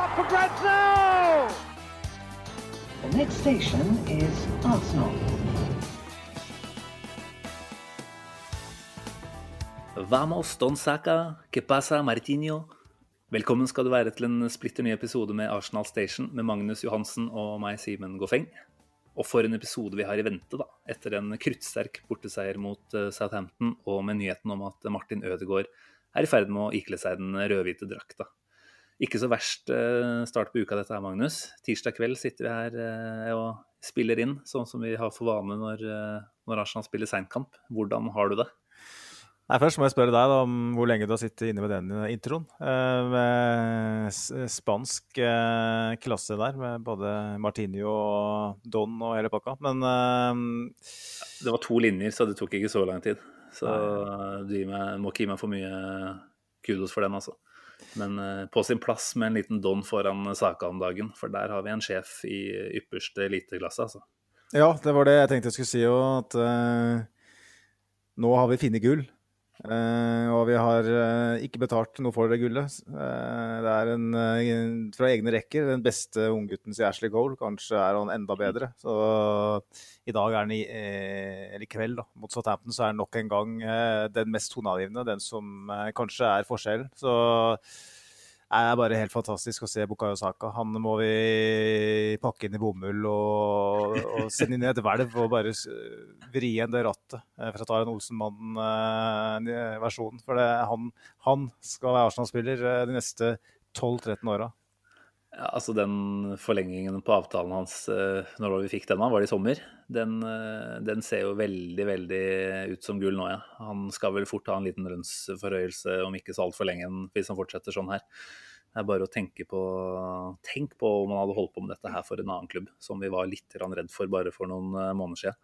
up for grabs now! The next station is Arsenal. Vamos, Don Saca, que pasa, Martinho? Velkommen skal du være til en splitter ny episode med Arsenal Station med Magnus Johansen og meg, Simen Goffeng. Og for en episode vi har i vente, da. Etter en kruttsterk borteseier mot eh, Southampton og med nyheten om at Martin Ødegaard er i ferd med å ikle seg den rødhvite drakta. Ikke så verst eh, start på uka dette her, Magnus. Tirsdag kveld sitter vi her eh, og spiller inn, sånn som vi har for vane når, når Arsenal spiller seinkamp. Hvordan har du det? Nei, Først må jeg spørre deg om hvor lenge du har sittet inne med den introen. Eh, med spansk eh, klasse der, med både Martinio og Don og hele pakka. Men eh, Det var to linjer, så det tok ikke så lang tid. Så du må ikke gi meg for mye kudos for den, altså. Men eh, på sin plass med en liten Don foran Saka om dagen, for der har vi en sjef i ypperste eliteklasse, altså. Ja, det var det jeg tenkte jeg skulle si òg, at uh, nå har vi funnet gull. Uh, og vi har uh, ikke betalt noe for det gullet. Uh, det er en, fra egne rekker den beste unggutten siden Ashley Cole. Kanskje er han enda bedre. Så i dag er han i, eller i kveld da, mot Southampton så er han nok en gang den mest toneangivende. Den som kanskje er forskjellen. Så det er bare helt fantastisk å se Bukayo Saka. Han må vi pakke inn i bomull og, og sende inn i et hvelv og bare vri igjen det rattet, eh, for å ta en Olsenmannen-versjon. For det, han, han, skal være Arsenal-spiller eh, de neste 12-13 åra. Ja, altså Den forlengingen på avtalen hans, eh, når vi fikk den var det i sommer? Den, den, ser jo veldig veldig ut som gull nå, ja. Han skal vel fort ha en liten lønnsforhøyelse om ikke så altfor lenge hvis han fortsetter sånn her. Det er bare å tenke på Tenk på om han hadde holdt på med dette her for en annen klubb, som vi var litt redd for bare for noen eh, måneder siden.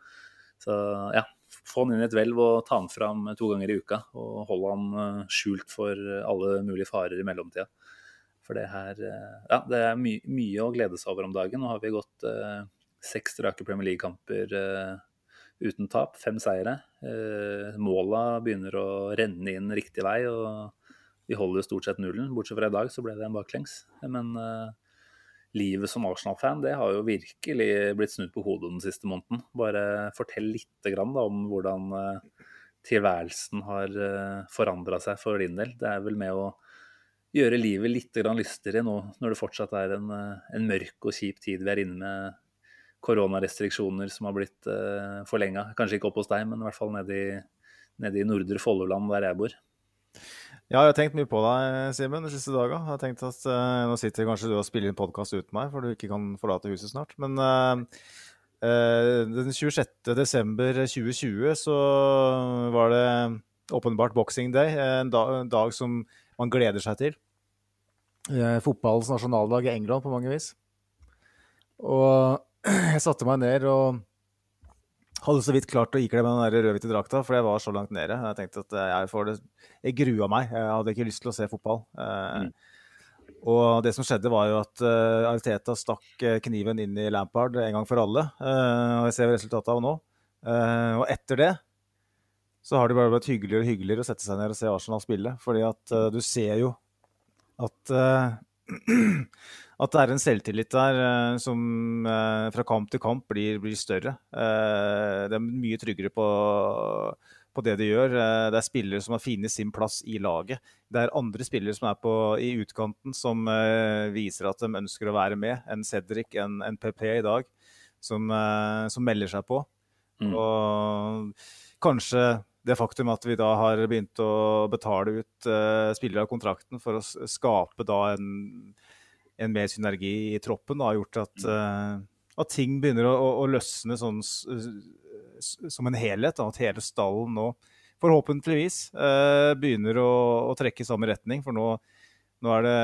Så ja, få han inn i et hvelv og ta han fram to ganger i uka. Og holde han eh, skjult for alle mulige farer i mellomtida. For det her eh, Ja, det er my mye å glede seg over om dagen. Nå har vi gått eh, seks strake Premier League-kamper eh, uten tap. Fem seire. Eh, måla begynner å renne inn riktig vei. og vi holder jo stort sett nullen. Bortsett fra i dag så ble det en baklengs. Men uh, livet som Arsenal-fan det har jo virkelig blitt snudd på hodet den siste måneden. Bare fortell litt grann, da, om hvordan uh, tilværelsen har eh, forandra seg for din del. Det er vel med å gjøre livet litt lystigere nå når det fortsatt er en, en mørk og kjip tid vi er inne med koronarestriksjoner som har blitt uh, forlenga. Kanskje ikke opp hos deg, men i hvert fall nede i, nede i nordre Folloland, der jeg bor. Ja, jeg har tenkt mye på deg, Simen, de siste dagene. Jeg har tenkt at uh, Nå sitter kanskje du og spiller inn podkast uten meg, for du ikke kan forlate huset snart. Men uh, uh, den 26.12.2020 så var det åpenbart boxing day. En dag, en dag, som man gleder seg til. fotballens nasjonaldag i England på mange vis. Og jeg satte meg ned og hadde så vidt klart å ikle meg den rødhvite drakta, for jeg var så langt nede. Jeg tenkte at jeg, får det, jeg grua meg. Jeg hadde ikke lyst til å se fotball. Eh, mm. Og det som skjedde, var jo at uh, Ariteta stakk eh, kniven inn i Lampard en gang for alle. Uh, og jeg ser resultatet av nå. Uh, og etter det så har det bare blitt hyggeligere og hyggeligere å sette seg ned og se Arsenal spille. Fordi at du ser jo at at det er en selvtillit der uh, som uh, fra kamp til kamp blir, blir større. Uh, det er mye tryggere på, på det de gjør. det er spillere som har funnet sin plass i laget. Det er andre spillere som er på, i utkanten som viser at de ønsker å være med. En Cedric, en, en PP i dag, som, som melder seg på. Mm. Og kanskje det faktum at vi da har begynt å betale ut spillere av kontrakten for å skape da en en mer synergi i troppen har gjort at, uh, at ting begynner å, å, å løsne sånn som en helhet. Da, at hele stallen nå forhåpentligvis uh, begynner å, å, trekke i samme retning. For nå, nå, er det,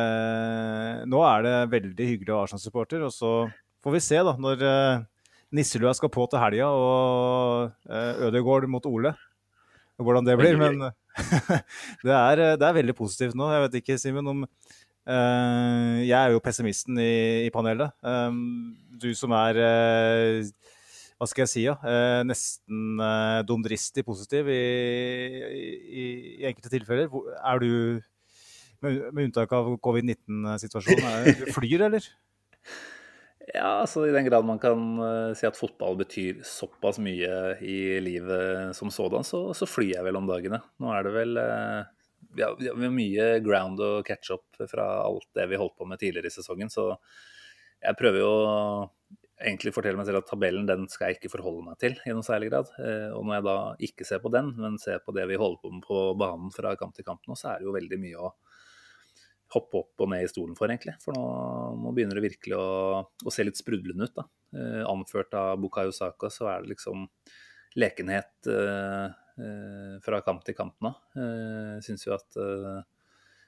nå, er det, veldig hyggelig å ha Arsenal-supporter. Og så får vi se, da, når uh, Nisselua skal på til helga og uh, Ødegaard mot Ole, hvordan det blir. Men det, er, det er veldig positivt nå. Jeg vet ikke, Simen, om Uh, jeg er jo pessimisten i, i panelet. Um, du som er uh, hva skal jeg si, ja, Eh, nesten eh, dumdristig positiv i, i, i, enkelte tilfeller. Er du med, med unntak av covid-19-situasjonen. Flyr, eller? Ja, altså i den grad man kan uh, si at fotball betyr såpass mye i livet som sådan, så, så flyr jeg vel om dagene. Nå er det vel uh, ja, vi, har, mye ground og catch up fra alt det vi holdt på med tidligere i sesongen, så jeg prøver jo å egentlig fortelle meg selv at tabellen den skal jeg ikke forholde meg til i noen særlig grad. Uh, og når jeg da ikke ser på den, men ser på det vi holder på med på banen fra kamp til kamp nå, så er det jo veldig mye å hoppe opp og ned i stolen for, egentlig. For nå, nå begynner det virkelig å, å, se litt sprudlende ut. da. Eh, anført av Bukayo Saka, så er det liksom lekenhet eh, eh, fra kamp til kamp nå. Eh, Syns jo at eh,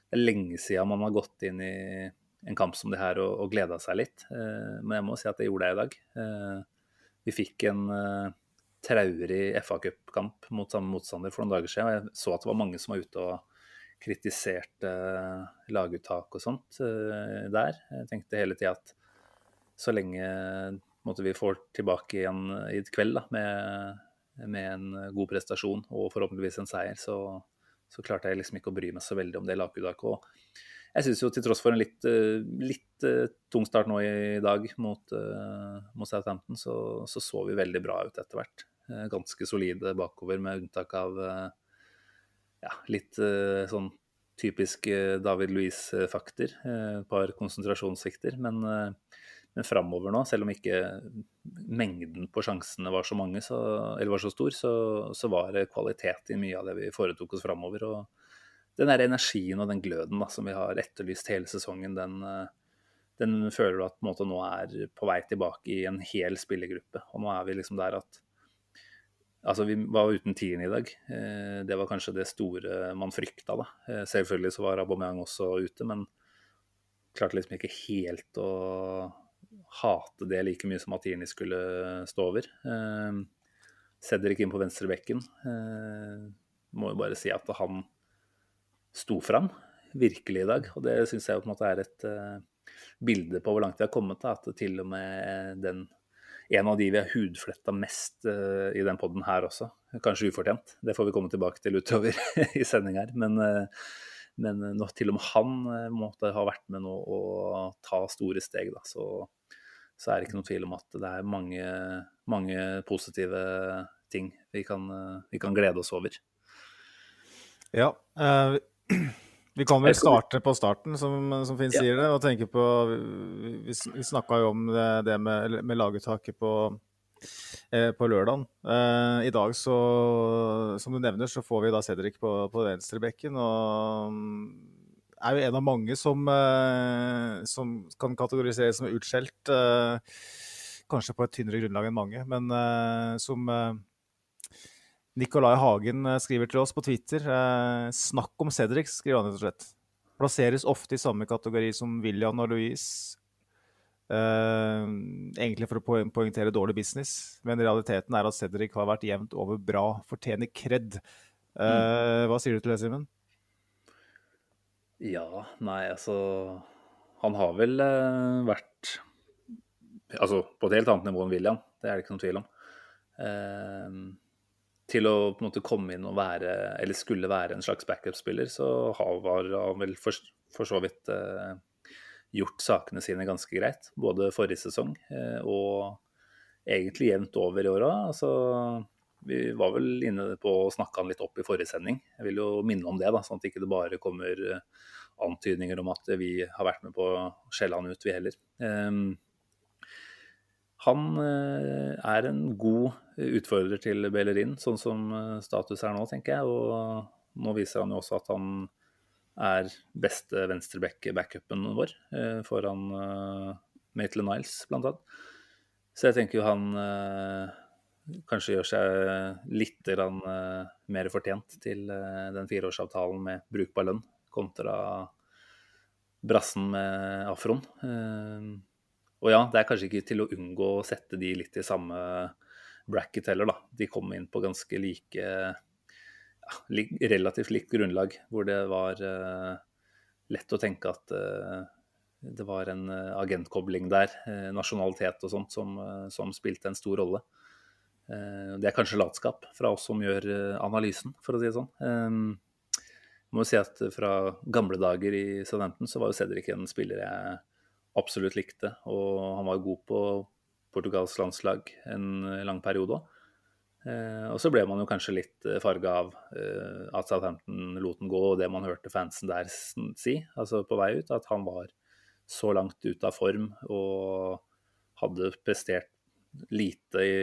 det er lenge siden man har gått inn i en kamp som det her og, og gleda seg litt. Eh, men jeg må si at det gjorde jeg i dag. Vi fikk en traurig FA-cupkamp mot samme motstander for noen dager siden. Jeg så at det var mange som var ute og kritiserte laguttak og sånt eh, der. Jeg tenkte hele tida at så lenge måtte vi får tilbake igjen i kveld da, med, med, en god prestasjon og forhåpentligvis en seier, så, så, klarte jeg liksom ikke å bry meg så veldig om det laguttaket. Og jeg syns jo til tross for en litt, eh, litt uh, tung start nå i dag mot, mot Southampton, så, så, så vi veldig bra ut etter hvert. Ganske solide bakover, med unntak av ja, litt uh, sånn typisk uh, David Louise-fakter. Uh, et par konsentrasjonssvikter. Men, men framover nå, selv om ikke mengden på sjansene var så mange, så, eller var så stor, så, så, var det kvalitet i mye av det vi foretok oss framover. Og den der energien og den gløden da, som vi har etterlyst hele sesongen, den, den føler du at måte, nå er på vei tilbake i en hel spillergruppe. Og nå er vi liksom der at Altså, vi var uten tieren i dag. Eh, det var kanskje det store man frykta, da. Eh, selvfølgelig så var Aubameyang også ute, men klarte liksom ikke helt å hate det like mye som at tieren skulle stå over. Eh, Cedric inn på venstrebekken. Må jo bare si at han sto fram virkelig i dag. Og det syns jeg på en måte er et bilde på hvor langt vi har kommet. Da. At til og med den en av de vi har hudfletta mest uh, i den poden her også. Kanskje ufortjent. Det får vi komme tilbake til utover i sending her. Men, uh, men når til og med han måtte ha vært med nå og ta store steg, da, så, så, er det ikke noe tvil om at det er mange, mange positive ting vi kan, vi kan, glede oss over. Ja. Uh, vi kan vel starte på starten, som, som Finn ja. sier det. og tenke på, Vi, vi snakka jo om det, det med, med laguttaket på, eh, på lørdag. Eh, I dag, så, som du nevner, så får vi da Cedric på, på venstrebekken. Og er jo en av mange som, eh, som kan kategoriseres som utskjelt. Eh, kanskje på et tynnere grunnlag enn mange, men eh, som Nikolai Hagen eh, skriver til oss på Twitter. Eh, snakk om Cedric, skriver han rett og slett. Plasseres ofte i samme kategori som William og Louise. Uh, egentlig for å poengtere dårlig business, men realiteten er at Cedric har vært jevnt over bra. Fortjener kred. Uh, mm. Hva sier du til det, Simen? Ja, nei, altså Han har vel uh, vært Altså på et helt annet nivå enn William, det er det ikke noen tvil om. Eh, til å på en måte komme inn og være, eller skulle være en slags backup-spiller, så har han vel for, for, så vidt eh, gjort sakene sine ganske greit. Både forrige sesong eh, og egentlig jevnt over i åra. Altså, vi var vel inne på å snakke han litt opp i forrige sending. Jeg vil jo minne om det, da, sånn at ikke det bare kommer eh, antydninger om at vi har vært med på å skjelle han ut, vi heller. Um, han eh, er en god utfordrer til Bellerin, sånn som eh, status er nå, tenker jeg. Og nå viser han jo også at han er beste venstreback-backupen vår, eh, foran Maitland Niles, blant annet. Så jeg tenker jo han kanskje gjør seg litt mer fortjent til den fireårsavtalen med brukbar lønn kontra brassen med afroen. Og ja, det er kanskje ikke til å unngå å sette de litt i samme bracket heller, da. De kom inn på ganske like ja, relativt likt grunnlag, hvor det var uh, lett å tenke at uh, det var en uh, agentkobling der, nasjonalitet og sånt, som, som, spilte en stor rolle. det er kanskje latskap fra oss som gjør analysen, for å si det sånn. må jo si at fra gamle dager i Southampton så var jo Cedric en spiller jeg absolutt likte. Og han var god på Portugals landslag en lang periode òg. Eh, og så ble man jo kanskje litt farga av eh, at Southampton lot den gå, og det man hørte fansen der si, altså på vei ut, at han var så langt ute av form og hadde prestert lite i,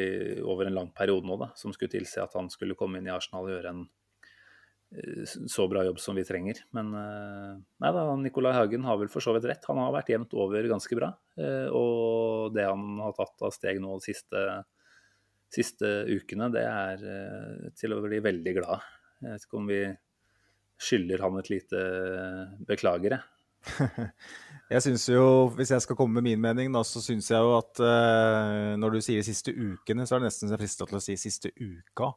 over en lang periode nå, da, som skulle tilsi at han skulle komme inn i Arsenal og gjøre en Eh, så bra jobb som vi trenger. Men eh, nei da, Nicolai Hagen har vel for så vidt rett. Han har vært jevnt over ganske bra. Eh, og det han har tatt av steg nå de siste, siste ukene, det er til å bli veldig glad. Jeg vet ikke om vi skylder han et lite beklager, jeg. jeg syns jo, hvis jeg skal komme med min mening, da, så syns jeg jo at uh, når du sier siste ukene, så er det nesten frista til å si siste uka.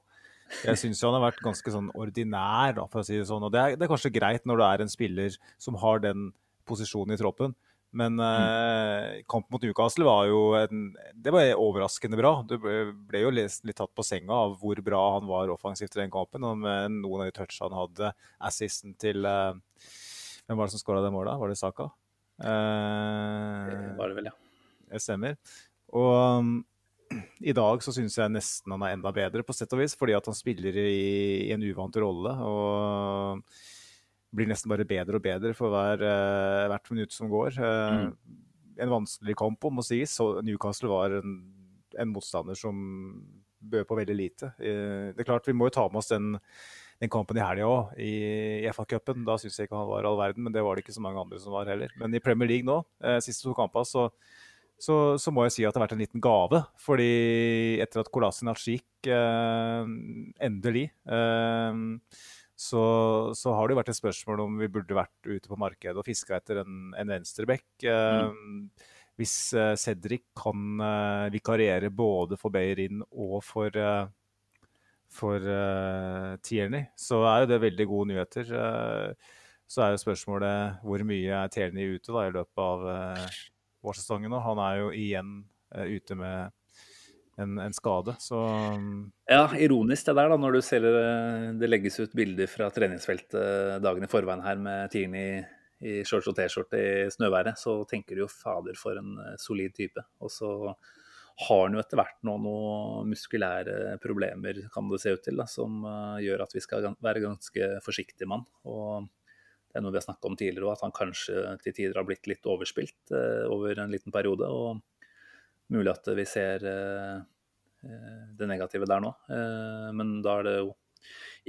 Jeg syns han har vært ganske sånn ordinær, da, for å si det sånn. Og det er, det er, kanskje greit når du er en spiller som har den posisjonen i troppen. Men eh, kampen mot Newcastle var jo en, det var overraskende bra. Du ble jo litt tatt på senga av hvor bra han var offensivt i den kampen. Og med noen av de touchene han hadde, assisten til eh, Hvem var det som skåra det målet? Var det Saka? Eh, det var det vel, ja. Det stemmer. Og i dag så syns jeg nesten han er enda bedre, på sett og vis, fordi at han spiller i, i en uvant rolle. Og blir nesten bare bedre og bedre for hver, uh, hvert minutt som går. Uh, mm. En vanskelig kamp, om å sies. Så Newcastle var en, en motstander som bød på veldig lite. Uh, det er klart, Vi må jo ta med oss den, den kampen i helga òg, i, i FA-cupen. Da syns jeg ikke han var all verden, men det var det ikke så mange andre som var heller. Men i Premier League nå, siste to kamper, så så, så, må jeg si at det har vært en liten gave. Fordi etter at Kolasinac gikk, eh, endelig, eh, så, så, har det jo vært et spørsmål om vi burde vært ute på markedet og fiska etter en, en venstreback. Eh, mm. Hvis eh, Cedric kan eh, vikariere både for Beirin og for, eh, for Tierney, så er jo det veldig gode nyheter. så er jo spørsmålet hvor mye er Tierney ute da, i løpet av vårsesongen nå. Han er jo igjen uh, ute med en, en, skade, så um, Ja, ironisk det der, da, når du ser det, det legges ut bilder fra treningsfeltet dagen i forveien her med tieren i shorts og T-skjorte i snøværet, så tenker du jo fader for en eh, solid type. Og så har han jo etter hvert nå noen muskulære problemer, kan det se ut til, da, som gjør at vi skal være ganske forsiktige med han. Og det er noe vi har snakka om tidligere òg, at han kanskje til tider har blitt litt overspilt eh, over en liten periode. Og mulig at vi ser eh, eh, det negative der nå. Eh, men da er det jo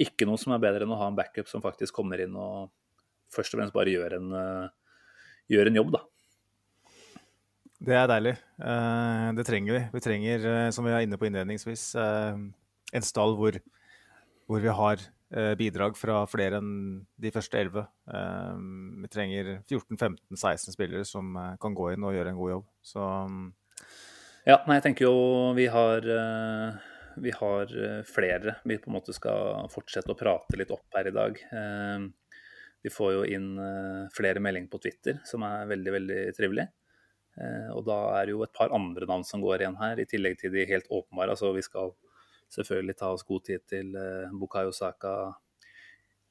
ikke noe som er bedre enn å ha en backup som faktisk kommer inn og først og fremst bare gjør en, gjør en jobb, da. Det er deilig. Det trenger vi. Vi trenger, som vi er inne på innledningsvis, en stall hvor, hvor vi har bidrag fra flere enn de første elleve. Eh, vi trenger 14-15-16 spillere som eh, kan gå inn og gjøre en god jobb. Så. Ja, nei, jeg tenker jo vi har, vi har flere vi på en måte skal fortsette å prate litt opp her i dag. Vi får jo inn flere meldinger på Twitter, som er veldig, veldig trivelig. Og da er det jo et par andre navn som går igjen her, i tillegg til de helt åpenbare. Altså vi skal selvfølgelig ta oss god tid til uh, Bukayo Saka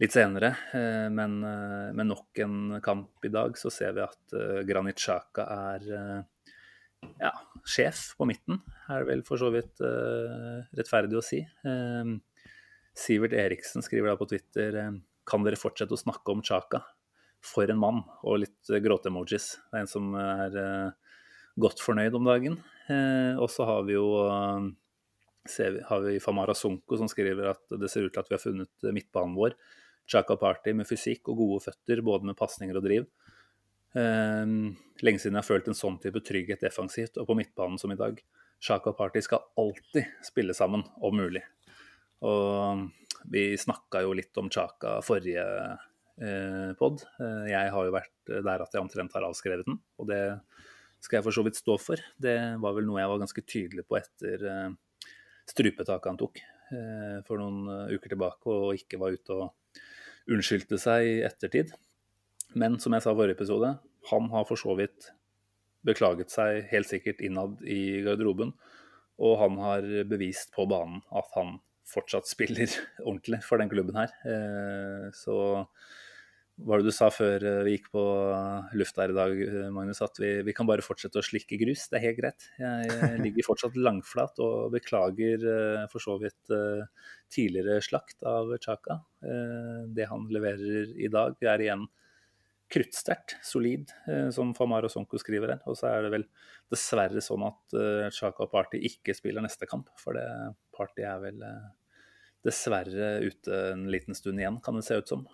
litt senere. Uh, men uh, med nok en kamp i dag så ser vi at Granit Xhaka er ja, sjef på midten, er det vel for så vidt rettferdig å si. Sivert Eriksen skriver da på Twitter kan dere fortsette å snakke om Chaka? For en mann, og litt gråte-emojis. Det er en som er godt fornøyd om dagen. og så har vi jo vi, har vi Famara Sonko som skriver at det ser ut til at vi har funnet midtbanen vår. Chaka Party med fysikk og gode føtter, både med pasninger og driv. Um, lenge siden jeg har følt en sånn type trygghet defensivt, og på midtbanen som i dag. Chaka Party skal alltid spille sammen, om mulig. Og vi snakka jo litt om Chaka forrige eh, pod. Eh, jeg har jo vært der at jeg omtrent har avskrevet den, og det skal jeg for så vidt stå for. Det var vel noe jeg var ganske tydelig på etter eh, strupetaket han tok eh, for noen eh, uker tilbake, og ikke var ute og unnskyldte seg i ettertid. Men som jeg sa i forrige episode, han har for så vidt beklaget seg helt sikkert innad i garderoben. Og han har bevist på banen at han fortsatt spiller ordentlig for den klubben her. Så hva var det du sa før vi gikk på lufta her i dag, Magnus? At vi, vi, kan bare fortsette å slikke grus. Det er helt greit. Jeg ligger fortsatt langflat og beklager for så vidt tidligere slakt av Chaka. Det han leverer i dag, er igjen kruttsterkt, solid, eh, som Famar og Sonko skriver her. Og så er det vel dessverre sånn at Chaka og Party ikke spiller neste kamp. For det Party er vel dessverre ute en liten stund igjen, kan det se ut som.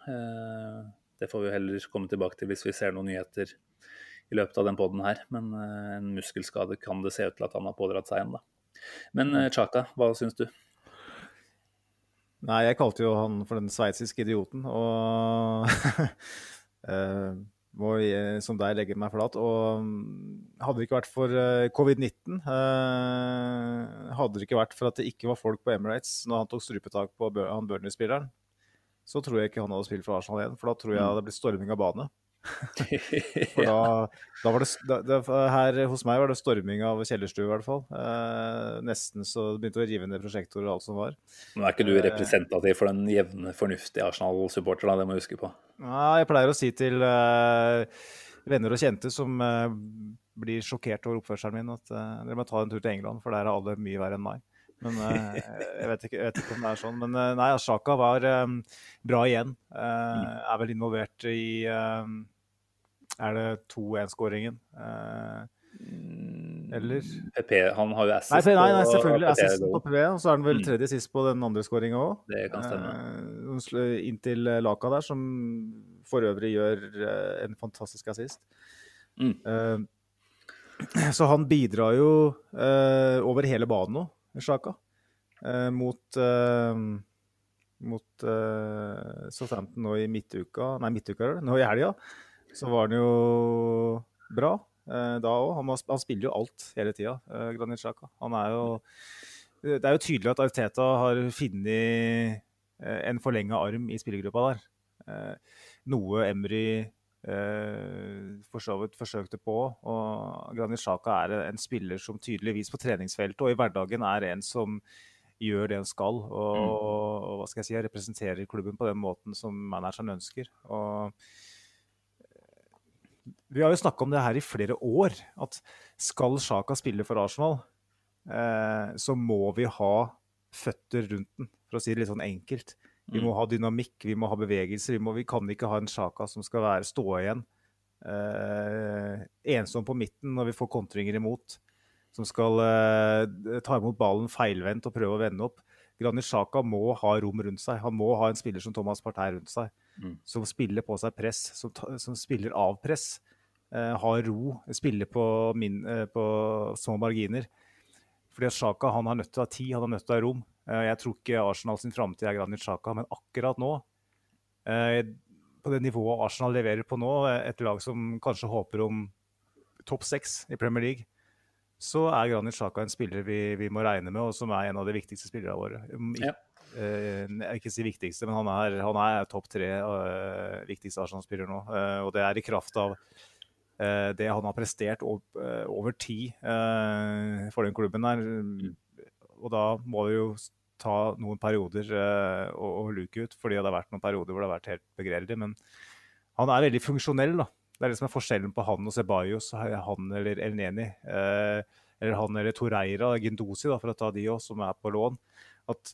Det får vi heller komme tilbake til hvis vi ser noen nyheter i løpet av den poden her. Men en muskelskade kan det se ut til at han har pådratt seg igjen, da. Men Chaka, hva syns du? Nei, jeg kalte jo han for den sveitsiske idioten. Og Uh, må, som deg legge meg flat. Og mm, hadde det ikke vært for uh, covid-19, uh, hadde det ikke vært for at det ikke var folk på Emirates når han tok strupetak på han Burnley-spilleren, så tror jeg ikke han hadde spilt for Arsenal igjen. For da tror jeg det hadde blitt storming av bane. For da, da var det, da, det, Her hos meg var det storming av kjellerstue, i hvert fall. Eh, nesten så det begynte å rive ned prosjektorer og alt som var. Men Er ikke du eh, representativ for den jevne, fornuftige Arsenal-supporter? Det må du huske på. Nei, jeg pleier å si til eh, venner og kjente som eh, blir sjokkert over oppførselen min, at eh, dere må ta en tur til England, for der er alle mye verre enn meg. Men uh, jeg, vet ikke, jeg, vet ikke, om det er sånn. Men uh, nei, Ashaka var um, bra igjen. Er vel involvert i er det 2-1-skåringen? Eh, eller? PP, han har jo assist nei, nei, nei, selvfølgelig. Assist på PP, og så er han vel mm. tredje sist på den andre skåringa òg. Det kan stemme. Eh, inntil Laka der, som for øvrig gjør eh, en fantastisk assist. Mm. Eh, så han bidrar jo eh, over hele banen nå, Sjaka. Eh, mot mot uh, Southampton nå i midtuka Nei, midtuka, nå i helga så var han jo bra eh, da òg. Han, han, spiller jo alt hele tida, eh, Granit Sjaka. Han er jo Det er jo tydelig at Arteta har funnet eh, en forlenga arm i spillergruppa der. Eh, noe Emry eh, for så vidt forsøkte på. Og Granit Xhaka er en spiller som tydeligvis på treningsfeltet og i hverdagen er en som gjør det han skal. Og, mm. og, hva skal jeg si, representerer klubben på den måten som manageren ønsker. Og vi har jo snakka om det her i flere år. At skal Sjaka spille for Arsenal, eh, så må vi ha føtter rundt den, for å si det litt sånn enkelt. Vi må mm. ha dynamikk, vi må ha bevegelse. Vi, må, vi kan ikke ha en Sjaka som skal være, stå igjen eh, ensom på midten når vi får kontringer imot. Som skal eh, ta imot ballen feilvendt og prøve å vende opp. Granit Sjaka må ha rom rundt seg. Han må ha en spiller som Thomas Partey rundt seg. Mm. Som spiller på seg press, som, som spiller av press. Eh, har ro, spiller på, min, eh, på, små marginer. Fordi Sjaka han har nødt til å ha tid, han har nødt til å ha rom. Eh, jeg tror ikke Arsenal sin framtid er Granit Xhaka, men akkurat nå eh, På det nivået Arsenal leverer på nå, eh, et lag som kanskje håper om topp seks i Premier League, så er Granit Xhaka en spiller vi, vi, må regne med, og som er en av de viktigste spillerne våre. Ja. Eh, ikke si viktigste, men han er, han er topp tre uh, viktigste Arsenal-spiller nå. Uh, og det er i kraft av det han har prestert over, over tid for den klubben der. Og da må vi jo ta noen perioder og, og, luke ut, fordi det har vært noen perioder hvor det har vært helt begredelig. Men han er veldig funksjonell, da. Det er det som er forskjellen på han og Ceballos, han eller Elneni. eller han eller Toreira, Gindosi, da, for å ta de òg, som er på lån. At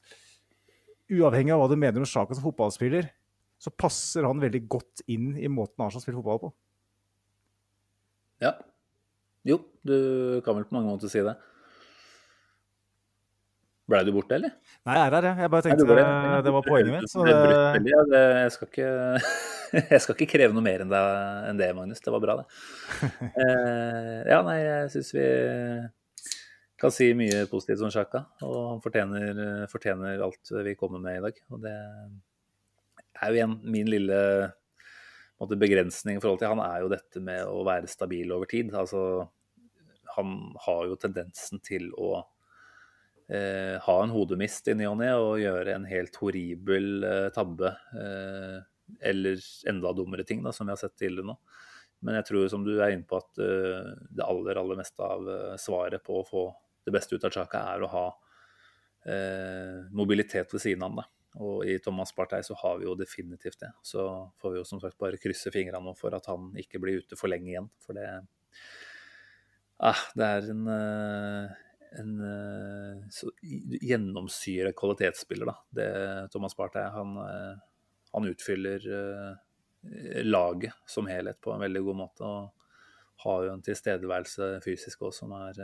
uavhengig av hva du mener om Sjaka som fotballspiller, så passer han veldig godt inn i måten Arsenal spiller fotball på. Ja. Jo, du kan vel på mange måter si det. Blei du borte, eller? Nei, jeg er her, jeg. Jeg bare tenkte Nei, det, det var poenget mitt. Så det... Ja, det, jeg, skal ikke, jeg skal ikke kreve noe mer enn det, enn det Magnus. Det var bra, det. Eh, ja, nei, jeg syns vi kan si mye positivt om Sjaka, og han fortjener, fortjener, alt vi kommer med i dag. Og det er jo igjen min lille måte, begrensning i forhold til han er jo dette med å være stabil over tid. Altså, han har jo tendensen til å eh, ha en hodemist i ny og ne og gjøre en helt horribel eh, tabbe. Eh, eller enda dummere ting, da, som vi har sett tidligere nå. Men jeg tror som du er inne på at uh, det aller aller meste av uh, svaret på å få det beste ut av Chaka er å ha eh, mobilitet ved siden av ham. Og i Thomas Partey så har vi jo definitivt det. Så får vi jo som sagt bare krysse fingrene for at han ikke blir ute for lenge igjen. For det, ah, det er en, en så gjennomsyret kvalitetsspiller, da. Det Thomas Partey han, han utfyller laget som helhet på en veldig god måte. Og har jo en tilstedeværelse fysisk òg som er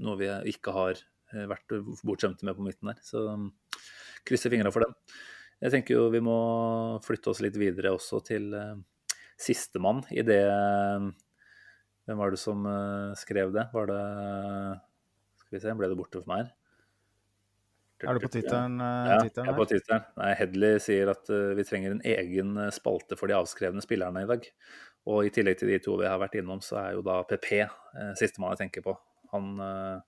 noe vi ikke har vært bortskjemte med på midten der. Så krysser fingra for den. Jeg tenker jo vi må flytte oss litt videre også til uh, sistemann i det Hvem var det som skrev det? Var det Skal vi se, ble det borte for meg her? Er du på Twitteren? Uh, ja, jeg er på Twitteren. Nei, Hedley sier at uh, vi trenger en egen spalte for de avskrevne spillerne i dag. Og i tillegg til de to vi har vært innom, så er jo da PP uh, sistemann jeg tenker på. Han uh,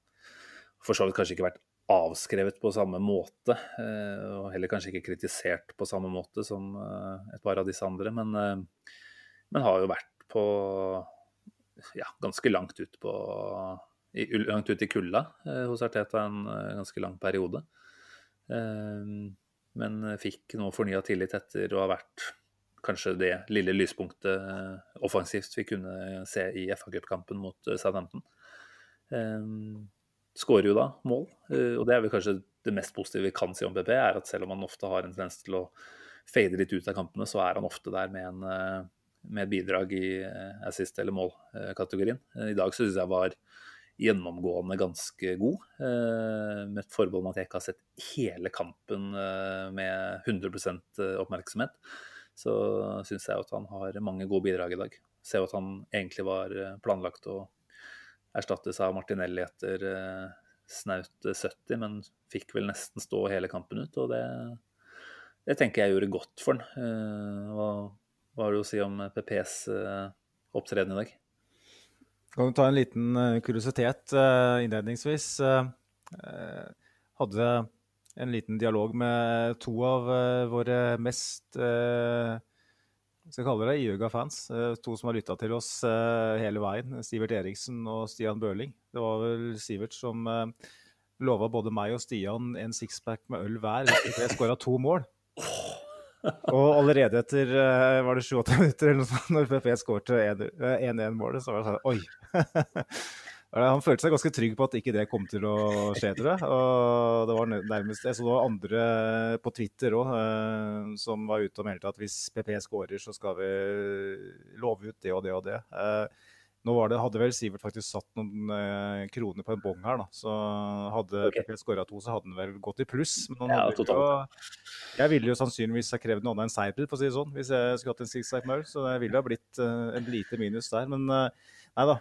for så vidt kanskje ikke vært avskrevet på samme måte, eh, og heller kanskje ikke kritisert på samme måte som eh, et par av disse andre, men, eh, men har jo vært på ja, ganske langt ut på langt ut i kulda hos Arteta en ganske lang periode. Men fikk nå fornya tillit etter å ha vært kanskje det lille lyspunktet offensivt vi kunne se i FA-cupkampen mot Southampton skårer jo da mål. Eh, og det er vel kanskje det mest positive vi kan si om PP, er at selv om han ofte har en tendens til å fade litt ut av kampene, så er han ofte der med, en, eh, med et bidrag i eh, assist- eller mål-kategorien. I dag syns jeg var gjennomgående ganske god, med et forbehold om at jeg ikke har sett hele kampen med 100% oppmerksomhet. Så syns jeg at han har mange gode bidrag i dag. Ser at han egentlig var planlagt å erstattes av Martinelli etter eh, snaut 70, men fikk vel nesten stå hele kampen ut. Og det, det tenker jeg gjorde godt for han. Eh, hva, hva har du å si om PPs eh, opptreden i dag? Kan du ta en liten kuriositet innledningsvis? Hadde en liten dialog med to av våre mest skal kalle det Iøga-fans. Eh, to som har lytta til oss eh, hele veien. Sivert Eriksen og Stian Børling. Det var vel Sivert som eh, lova både meg og Stian en sixpack med øl hver hvis vi skåra to mål. Og allerede etter var det 7-8 minutter eller noe sånt, når PP skårte 1-1-målet, så var det sånn Oi! Han følte seg ganske trygg på at ikke det kom til å skje, tror jeg. Og det var nærmest det. Så det var andre på Twitter òg eh, som var ute og meldte at hvis PP skårer, så skal vi love ut det og det og det. Eh, nå det, hadde vel Sivert faktisk satt noen eh, kroner på en bong her, da. Så hadde okay. PP skåra to, så hadde han vel gått i pluss. Men ja, jo, jeg ville jo sannsynligvis ha krevd noe annet enn seier, for å si det sånn, hvis jeg skulle hatt en six-sack øl. Så det ville ha blitt eh, en lite minus der. Men eh, Nei da.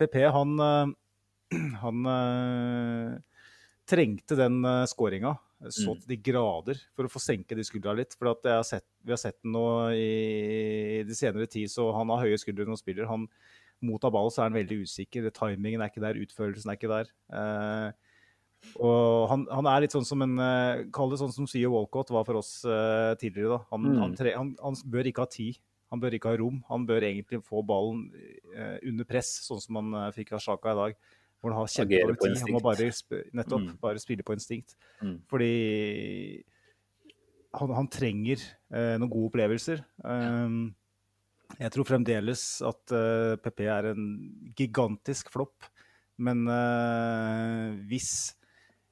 PP, eh, han, eh, han eh, trengte den eh, skåringa så mm. til de grader for å få senke de skuldra litt. For har sett, vi har sett den nå i de senere tid, så han har høye skuldre når han spiller. Han mottar ball, så er han veldig usikker. Timingen er ikke der, utførelsen er ikke der. Eh, og han, han, er litt sånn som en Kall det sånn som Sio Walcott var for oss eh, tidligere. da. Han, mm. han, tre, han, bør ikke ha tid han bør ikke ha rom. Han bør egentlig få ballen eh, under press, sånn som han eh, fikk av Sjaka i dag. Hvor han har kjempedårlig tid. Han må bare, nettopp, mm. bare spille på instinkt. Mm. Fordi han, han trenger eh, noen gode opplevelser. Um, jeg tror fremdeles at uh, PP er en gigantisk flopp. Men uh, hvis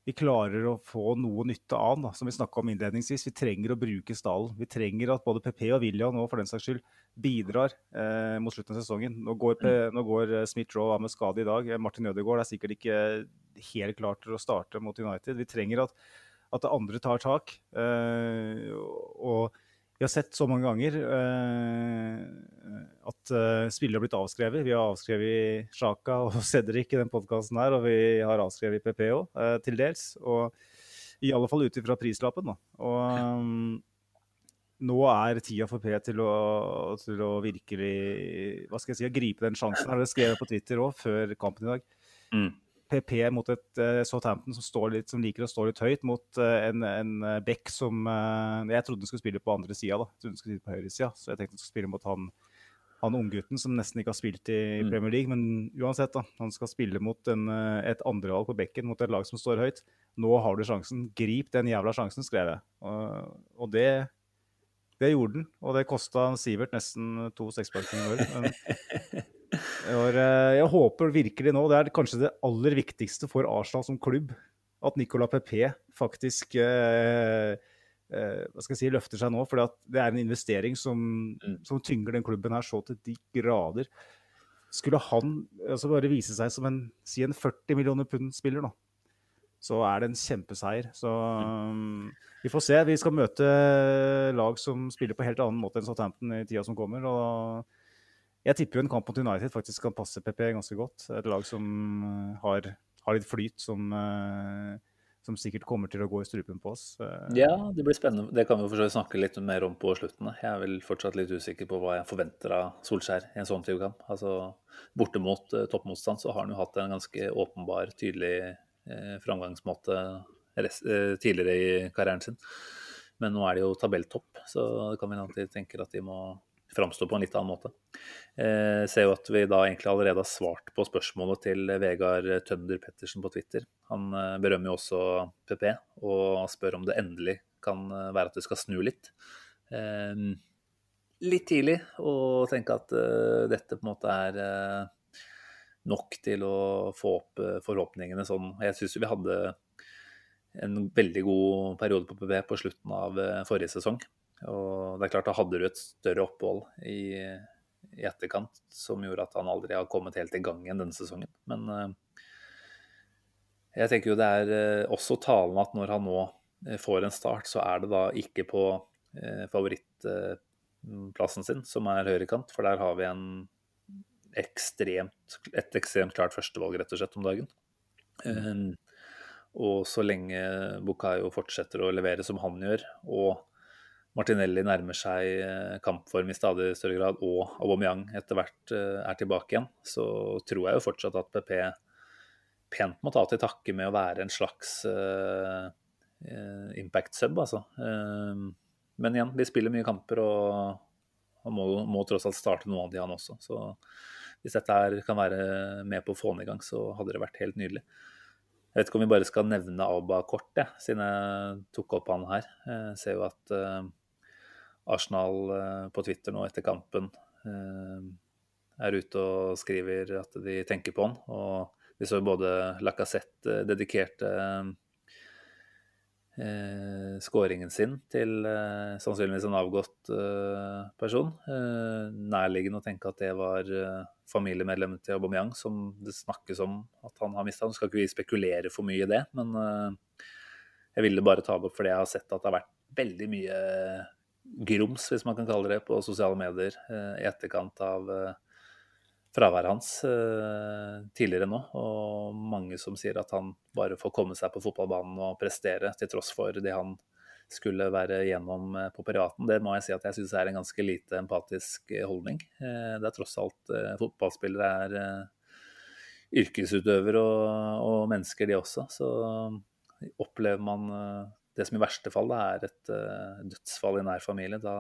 vi klarer å få noe nytte av den, som vi snakka om innledningsvis. Vi trenger å bruke stallen. Vi trenger at både PP og William nå for den saks skyld bidrar eh, mot slutten av sesongen. Nå går, mm. går eh, Smith-Roe av med skade i dag. Martin Ødegaard er sikkert ikke helt klar til å starte mot United. Vi trenger at, at det andre tar tak. Eh, og vi har sett så mange ganger uh, at uh, spillere har blitt avskrevet. Vi har avskrevet Sjaka og Cedric i den podkasten her, og vi har avskrevet PP òg, uh, eh, til dels. Og i alle fall ut ifra prislappen, da. Og um, nå er tida for P til å, til å, virkelig hva skal jeg si, gripe den sjansen. Det skrev skrevet på Twitter òg, før kampen i dag. Mm. PP mot et uh, Southampton som, litt, som, liker å stå litt høyt, mot uh, en, en uh, Beck som Jeg trodde han skulle spille på andre sida, da. Jeg trodde han skulle spille på høyresida, så jeg tenkte han skulle spille mot han, han unggutten som nesten ikke har spilt i mm. Premier League. Men uansett, da. Han skal spille mot en, et andrevalg på bekken mot et lag som står høyt. Nå har du sjansen. Grip den jævla sjansen, skrev jeg. Og det, det gjorde den. Og det kosta Sivert nesten to sekspakker jeg, eh, jeg håper virkelig nå Det er kanskje det aller viktigste for Arsenal som klubb. At Nicolas Pepe faktisk eh, eh, hva skal jeg si, løfter seg nå. For det er en investering som, mm. som, tynger den klubben her så til de grader. Skulle han altså bare vise seg som en, si en 40 millioner pund-spiller, da, så er det en kjempeseier. Så um, vi får se. Vi skal møte lag som spiller på helt annen måte enn Southampton i tida som kommer. og Jeg tipper jo en kamp mot United faktisk kan passe PP ganske godt. Et lag som uh, har, har litt flyt, som, uh, som, sikkert kommer til å gå i strupen på oss. Ja, det blir spennende. Det kan vi snakke litt mer om på slutten. Jeg er vel fortsatt litt usikker på hva jeg forventer av Solskjær i en sånn type kamp. Altså, borte mot toppmotstand så har han jo hatt en ganske åpenbar, tydelig Eh, framgangsmåte eh, tidligere i karrieren sin. Men nå er det jo tabelltopp, så det kan vi alltid tenke at de må framstå på en litt annen måte. Eh, ser jo at vi da egentlig allerede har svart på spørsmålet til Vegard Tønder Pettersen på Twitter. Han berømmer jo også PP og spør om det endelig kan være at det skal snu litt. Litt tidlig å tenke at dette på en måte er nok til å få opp eh, forhåpningene sånn. Jeg syns vi hadde en veldig god periode på PB på slutten av eh, forrige sesong. Og det er klart, da hadde du et større opphold i, i etterkant som gjorde at han aldri har kommet helt i gang igjen denne sesongen. Men uh, jeg tenker jo det er også talende at når han nå får en start, så er det da ikke på favorittplassen sin, som er høyrekant, for der har vi en ekstremt, et ekstremt klart førstevalg, rett og slett, om dagen. Um, og så lenge Bukayo fortsetter å levere som han gjør, og Martinelli nærmer seg eh, kampform i stadig større grad, og Aubameyang etter hvert eh, er tilbake igjen, så tror jeg jo fortsatt at PP pent må ta til takke med å være en slags uh, impact sub, altså. Uh, men igjen, vi spiller mye kamper, og han må, må tross alt starte noen av de, han også. Så hvis dette her kan være med på å få den i gang, så hadde det vært helt nydelig. Jeg vet ikke om vi bare skal nevne Abba kort, jeg, siden jeg tok opp han her. Jeg ser jo at uh, Arsenal uh, på Twitter nå etter kampen er ute og skriver at de tenker på han. Og vi så både Lacassette dedikerte eh, skåringen sin til eh, sannsynligvis en avgått eh, person. Eh, nærliggende å tenke at det var eh, familiemedlemmet til Aubameyang som det snakkes om at han har mista. Nå skal ikke vi spekulere for mye i det, men eh, jeg ville bare ta det opp fordi jeg har sett at det har vært veldig mye grums, hvis man kan kalle det, på sosiale medier i etterkant av fraværet hans eh, tidligere nå. Og mange som sier at han bare får komme seg på fotballbanen og prestere, til tross for det han skulle være gjennom eh, på privaten. Det må jeg si at jeg syns er en ganske lite empatisk eh, holdning. Det er tross alt fotballspillere er yrkesutøvere og, og, mennesker, de også. Så opplever man det som i verste fall er et dødsfall i nær familie, da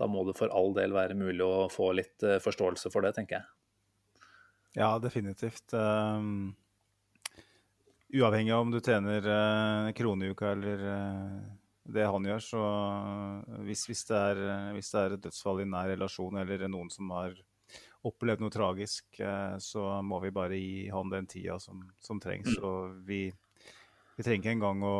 da må det for all del være mulig å få litt uh, forståelse for det, tenker jeg. Ja, definitivt. Um, uavhengig av om du tjener uh, krone i uka eller uh, det han gjør, så hvis, hvis, det er, hvis, det er, et dødsfall i nær relasjon eller noen som har opplevd noe tragisk, så må vi bare gi han den tida som, som trengs. Mm. Og vi vi trenger ikke engang å,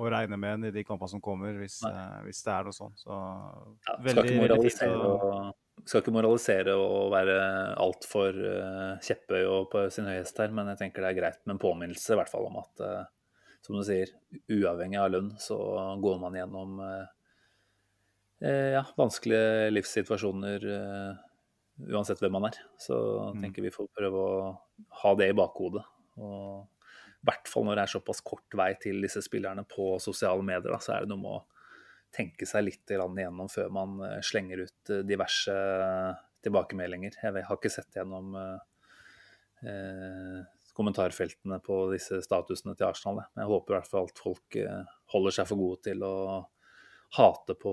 å regne med den i de kampene som kommer, hvis, eh, hvis det er noe sånt. Så, ja, veldig, skal, ikke moralisere, og, skal ikke moralisere og være altfor uh, kjepphøy og på sin høyeste her, men jeg tenker det er greit med en påminnelse i hvert fall om at, uh, som du sier, uavhengig av lønn, så går man gjennom uh, ja, vanskelige livssituasjoner uansett hvem man er. Så mm. tenker vi får prøve å ha det i bakhodet. og hvert fall når det er såpass kort vei til disse spillerne på sosiale medier, da, så er det noe med å tenke seg litt igjennom før man eh, slenger ut eh, diverse tilbakemeldinger. Jeg har ikke sett gjennom eh, kommentarfeltene på disse statusene til Arsenal. Jeg håper i hvert fall at folk holder seg for gode til å hate på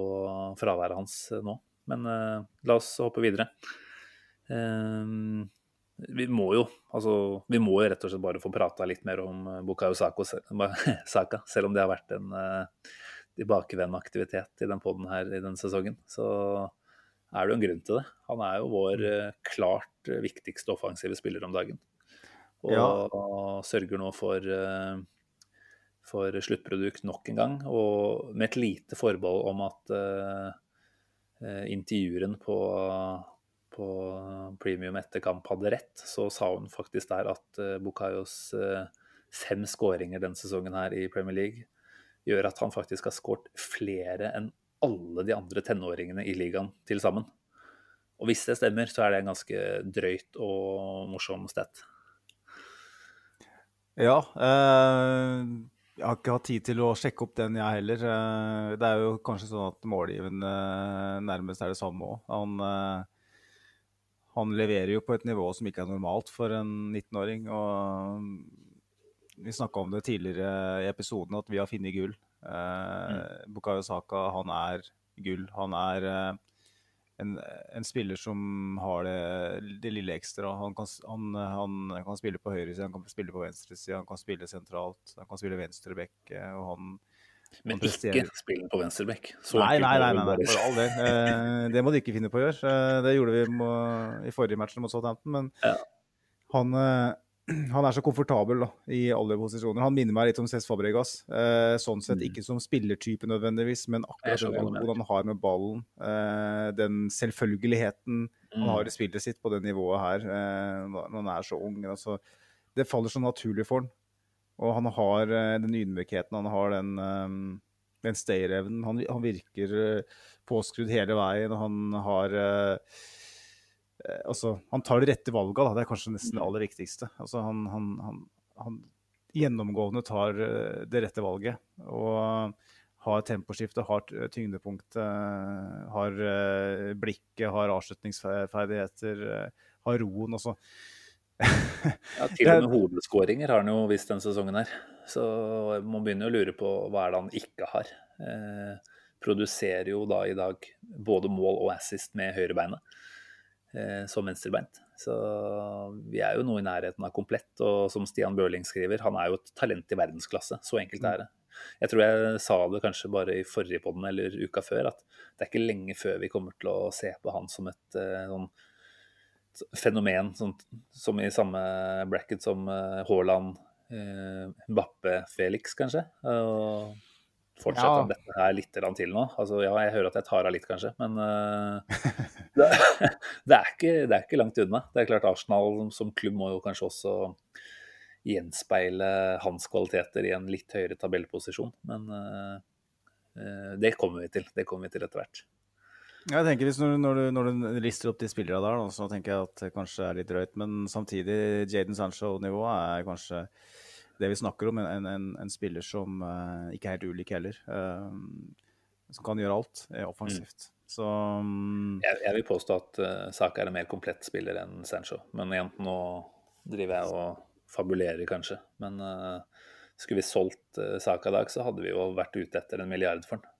fraværet hans nå. Men eh, la oss hoppe videre. Eh, vi må jo altså, vi må jo rett og slett bare få prata litt mer om Bukayo Sako, Saka, selv om det har vært en uh, tilbakevendende aktivitet i den poden her i denne sesongen. Så er det jo en grunn til det. Han er jo vår uh, klart viktigste offensive spiller om dagen. Og ja. sørger nå for, uh, for sluttprodukt nok en gang, og med et lite forbehold om at intervjueren på på premium etter kamp hadde rett, så sa hun faktisk der at uh, Bukayos uh, fem skåringer denne sesongen her i Premier League gjør at han faktisk har skåret flere enn alle de andre tenåringene i ligaen til sammen. Og hvis det stemmer, så er det en ganske drøyt og morsom stat. Ja. Eh, jeg har ikke hatt tid til å sjekke opp den, jeg heller. Eh, det er jo kanskje sånn at målgivende nærmest er det samme òg. Han eh, han leverer jo på et nivå som ikke er normalt for en 19-åring. og Vi snakka om det tidligere i episoden, at vi har funnet gull. Eh, mm. Bukayo Saka han er gull. Han er eh, en, en, spiller som har det, det lille ekstra. Han kan, han, han kan spille på høyresida, han kan spille på venstresida, han kan spille sentralt, han kan spille venstreback. bekke, og han men ikke spille på venstreback. Nei, nei, nei, nei, nei, for all del. Eh, det må de ikke finne på å gjøre. Eh, det gjorde vi må, i forrige match mot Southampton. Men ja. han, eh, han, er så komfortabel da, i alle posisjoner. Han minner meg litt om Cess Fabregas. Eh, sånn sett mm. ikke som spillertype nødvendigvis, men akkurat hvordan han har med ballen. Eh, den selvfølgeligheten mm. han har i spillet sitt på det nivået her når han er så ung. Altså, det faller så naturlig for han. Og han har uh, den ydmykheten, han har den, um, den stayerevnen. Han, han, virker uh, påskrudd hele veien, og han har Altså, han tar de rette valga. Det er kanskje nesten det aller viktigste. Altså, han, han, han gjennomgående tar det rette valget. Og har temposkifte, har tyngdepunktet, har blikket, har avslutningsferdigheter, har roen. Altså ja, til og med hovedskåringer har han jo visst denne sesongen her. Så man begynner å lure på hva er det han ikke har. Eh, produserer jo da i dag både mål og assist med høyrebeinet eh, som venstrebeint. Så vi er jo noe i nærheten av komplett. Og som Stian Børling skriver, han er jo et talent i verdensklasse. Så enkelt er det. Jeg tror jeg sa det kanskje bare i forrige podden eller uka før, at det er ikke lenge før vi kommer til å se på han som et eh, sånn fenomen sånn, som i samme bracket som uh, Haaland, uh, Mbappe, Felix, kanskje. Og fortsetter ja. dette her litt til nå. Altså, ja, jeg hører at jeg tar av litt, kanskje, men uh, det, det, er ikke, det, er ikke, langt unna. Det er klart Arsenal som klubb må jo kanskje også gjenspeile hans kvaliteter i en litt høyere tabellposisjon, men det kommer vi til. Det kommer vi til etter hvert. Jeg tenker hvis når, når, du, når, du, lister opp de spillerne der, da, så tenker jeg at det kanskje er litt drøyt. Men samtidig, Jaden Sancho-nivået er kanskje det vi snakker om. En, en, en spiller som uh, ikke er helt ulik heller. Uh, som kan gjøre alt er offensivt. Mm. Så um, jeg, jeg, vil påstå at uh, Saka er en mer komplett spiller enn Sancho. Men igjen, nå driver jeg og fabulerer, kanskje. Men skulle vi solgt Saka i dag, så hadde vi jo vært ute etter en milliard for den.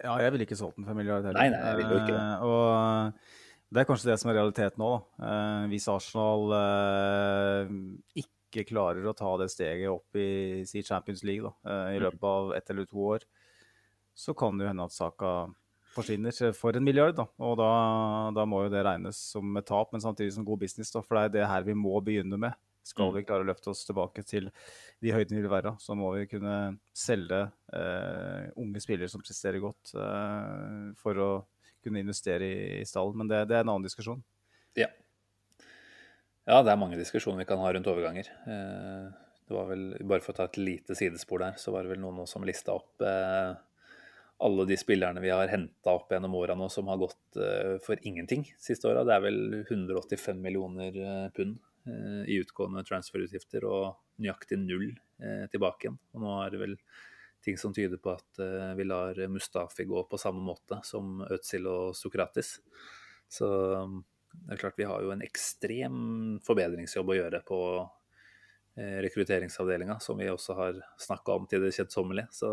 Ja, jeg ville ikke solgt den for en milliard heller. Nei, nei, jeg vil jo ikke det. Uh, og det er kanskje det som er realiteten nå. Uh, hvis Arsenal uh, ikke klarer å ta det steget opp i si Champions League da, i mm. løpet av ett eller to år, så kan det jo hende at saka forsvinner for en milliard. Da. Og da, da, må jo det regnes som et tap, men samtidig som god business. Da, for det er det her vi må begynne med. Skal mm. vi klare å løfte oss tilbake til de høydene vi vil være, så må vi kunne selge eh, unge spillere som presterer godt, eh, for å kunne investere i, i stallen. Men det, det, er en annen diskusjon. Ja. ja, det er mange diskusjoner vi kan ha rundt overganger. Eh, det var vel, Bare for å ta et lite sidespor der, så var det vel noen som lista opp eh, alle de spillerne vi har henta opp gjennom åra nå som har gått uh, for ingenting siste åra. Det er vel 185 millioner uh, pund Eh, i utgående transferutgifter og nøyaktig null eh, tilbake igjen. Og nå er det vel ting som tyder på at eh, vi lar Mustafi gå på samme måte som Øtzil og Sokratis. Så det er klart vi har jo en ekstrem forbedringsjobb å gjøre på rekrutteringsavdelinga, som vi også har snakka om til det kjedsommelige. Så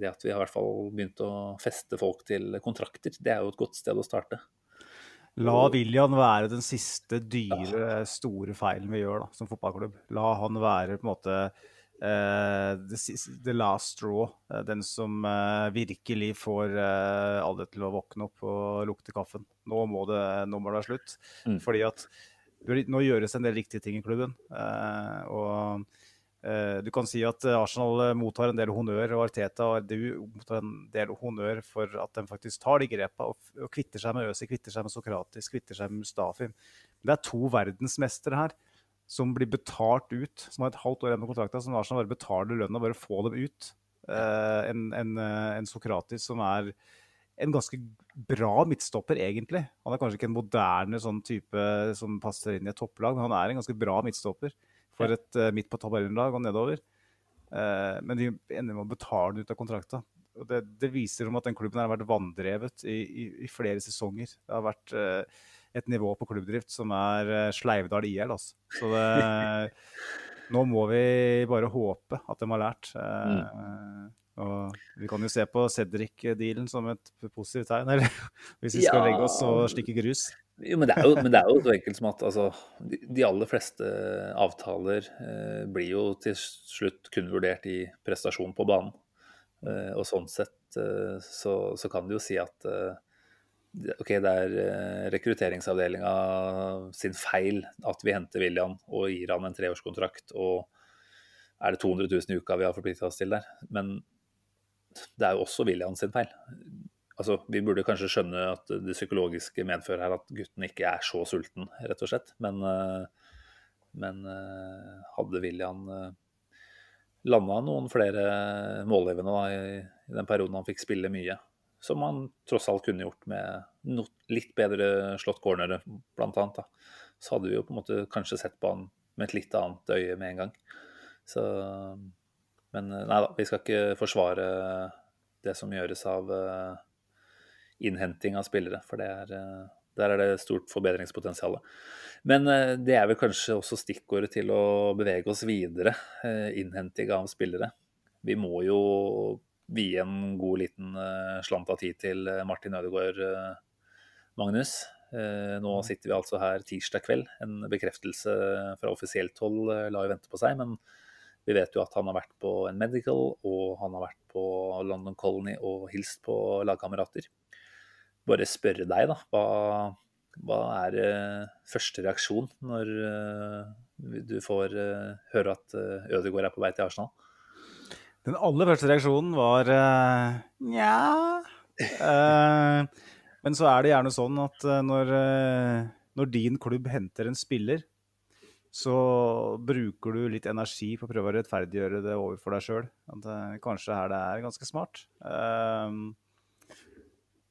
det at vi har i hvert fall begynt å feste folk til kontrakter, det er jo et godt sted å starte. La William være den siste dyre, store feilen vi gjør da, som fotballklubb. La han være på en måte uh, the, the, last straw. Uh, den som uh, virkelig får alle til å våkne opp og lukte kaffen. Nå må det, nå må det være slutt. Mm. Fordi at nå gjøres en del riktige ting i klubben. og Eh, du kan si at eh, Arsenal eh, mottar en del honnør, og Arteta og du mottar en del honnør for at de faktisk tar de grepene og, og kvitter seg med Øsi, kvitter seg med Sokratis, kvitter seg med Mustafi. Men det er to verdensmestere her som blir betalt ut, som har et halvt år igjen med kontrakta, som Arsenal bare betaler lønna, bare få dem ut. en, en, en Sokratis som er en ganske bra midtstopper, egentlig. Han er kanskje ikke en moderne sånn type som passer inn i et topplag, men han er en ganske bra midtstopper for et uh, midt på tabellenlag og nedover. Uh, men de ender med å betale ut av kontrakta. Og det, det, viser om at den klubben har vært vanndrevet i, i, i flere sesonger. Det har vært uh, et nivå på klubbdrift som er uh, Sleivdal IL. Altså. Så det, nå må vi bare håpe at de har lært. Mm. Og vi kan jo se på Cedric-dealen som et positivt tegn, eller hvis vi skal ja. legge oss og stikke grus. Jo, men det, jo, men det er jo, så enkelt som at altså, de, aller fleste avtaler eh, blir jo til slutt kun vurdert i prestasjon på banen. Eh, og sånn sett eh, så, så, kan du jo si at eh, OK, det er eh, rekrutteringsavdelinga sin feil at vi henter William og gir han en treårskontrakt. Og er det 200 000 i uka vi har forplikta oss til der? Men det er jo også William sin feil altså, Vi burde kanskje skjønne at det psykologiske medfører her at gutten ikke er så sulten, rett og slett. Men, eh, men eh, hadde William eh, landa noen flere målgivende da, i, i, den perioden han fikk spille mye, som han tross alt kunne gjort med no, litt bedre slått cornere, blant annet, så hadde vi jo på en måte kanskje sett på han med et litt annet øye med en gang. Så, men nei da, vi skal ikke forsvare det som gjøres av uh, innhenting av spillere. For er, eh, der er det stort forbedringspotensial. Men eh, det er vel kanskje også stikkordet til å bevege oss videre. Eh, innhenting av spillere. Vi må jo vie en god liten slant av tid til Martin Ødegaard, Magnus. Nå mm. sitter vi altså her tirsdag kveld. En bekreftelse fra offisielt hold la jo vente på seg. Men vi vet jo at han har vært på en medical, og han har vært på London Colony og hilst på lagkamerater bare spørre deg, da. Hva, hva er uh, første reaksjon når uh, du får uh, høre at Ødegaard er på vei til Arsenal? Den aller første reaksjonen var nja Men så er det gjerne sånn at når, når din klubb henter en spiller, så bruker du litt energi på å prøve å rettferdiggjøre det overfor deg sjøl. Kanskje her det er ganske smart. Uh,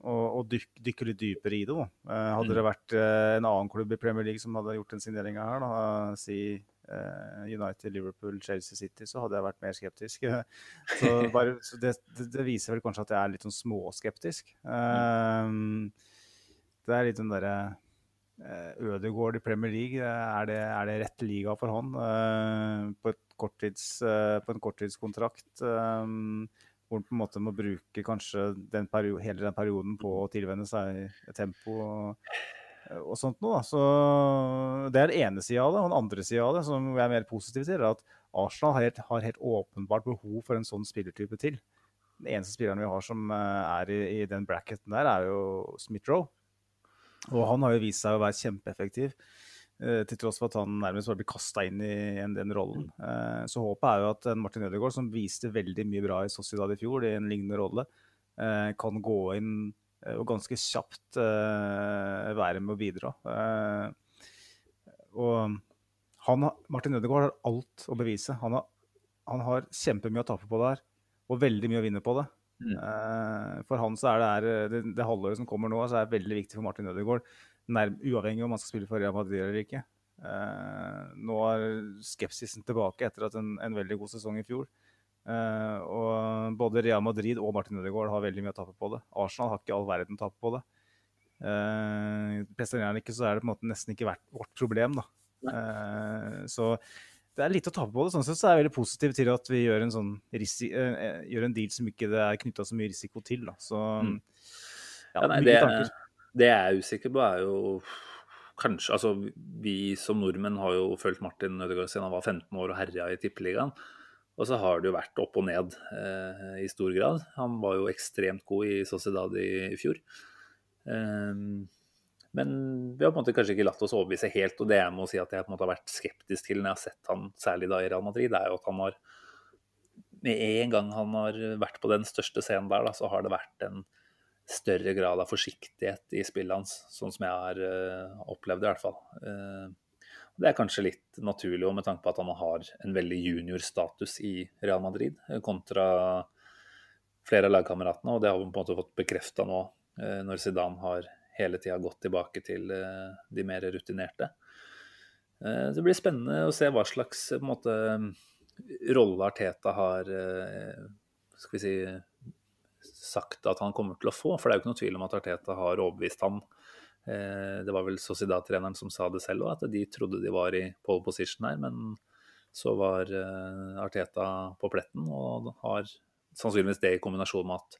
og, og dyk, dykke litt dypere i det. Da. Uh, hadde mm. det vært uh, en annen klubb i Premier League som hadde gjort den signeringa her, da, si uh, United, Liverpool, Chelsea City, så hadde jeg vært mer skeptisk. så, bare, så det, det, viser vel kanskje at jeg er litt sånn småskeptisk. Mm. Det er litt den derre Ødegård i Premier League, er det, er det rett liga for han på, korttids, på, en korttidskontrakt? Um, hvor man på en måte må bruke kanskje den hele den perioden på å tilvenne seg tempo og, og sånt noe. Så det er den ene sida av det. Og den andre sida av det, som jeg er mer positiv til, er at Arsenal har helt, har helt, åpenbart behov for en sånn spillertype til. Den eneste spilleren vi har som eh, er i, i den bracketen der, er jo Smith-Roe. Og han har jo vist seg å være kjempeeffektiv. Eh, til tross for at han nærmest bare blir kasta inn i den rollen. Eh, så håpet er jo at Martin Ødegaard, som viste veldig mye bra i Sociedad i fjor, i en lignende rolle, eh, kan gå inn og ganske kjapt være med å bidra. Og han, Martin Ødegaard har alt å bevise. Han har, han har kjempemye å tape på det her, og veldig mye å vinne på det. Mm. For han så er det, her, det, det halvåret som kommer nå, så er det veldig viktig for Martin Ødegaard nærm, uavhengig om man skal spille for Real Madrid eller ikke. Uh, nå er skepsisen tilbake etter at en, en veldig god sesong i fjor. Uh, og både Real Madrid og Martin Ødegaard har veldig mye å tape på det. Arsenal har ikke all verden å tape på det. Uh, Presterer han ikke, så er det på en måte nesten ikke vært vårt problem. da. Uh, så det er lite å tape på det. Sånn sett så er jeg veldig positiv til at vi gjør en, sånn gjør en deal som ikke det er knytta så mye risiko til. Da. Så ja, ja, nei, det, tanker. Det jeg er usikker på, er jo kanskje Altså, vi som nordmenn har jo fulgt Martin Ødegaard siden han var 15 år og herja i Tippeligaen. Og så har det jo vært opp og ned eh, i stor grad. Han var jo ekstremt god i Sociedad i, i fjor. Eh, men vi har på en måte kanskje ikke latt oss overbevise helt. Og det jeg må si at jeg på en måte har vært skeptisk til når jeg har sett han særlig da i Real Madrid, det er jo at han har Med en gang han har vært på den største scenen der, da, så har det vært en større grad av forsiktighet i spillet hans, sånn som jeg har uh, opplevd det i hvert fall. Uh, det er kanskje litt naturlig med tanke på at han har en veldig junior-status i Real Madrid kontra flere av lagkameratene, og det har vi på en måte fått bekrefta nå uh, når Zidane har hele tida gått tilbake til de mer rutinerte. Det blir spennende å se hva slags måte, rolle Arteta har skal vi si, sagt at han kommer til å få. For det er jo ikke noe tvil om at Arteta har overbevist han. Det var vel Sociedad-treneren som sa det selv òg, at de trodde de var i pole position her. Men så var Arteta på pletten, og har sannsynligvis det i kombinasjon med at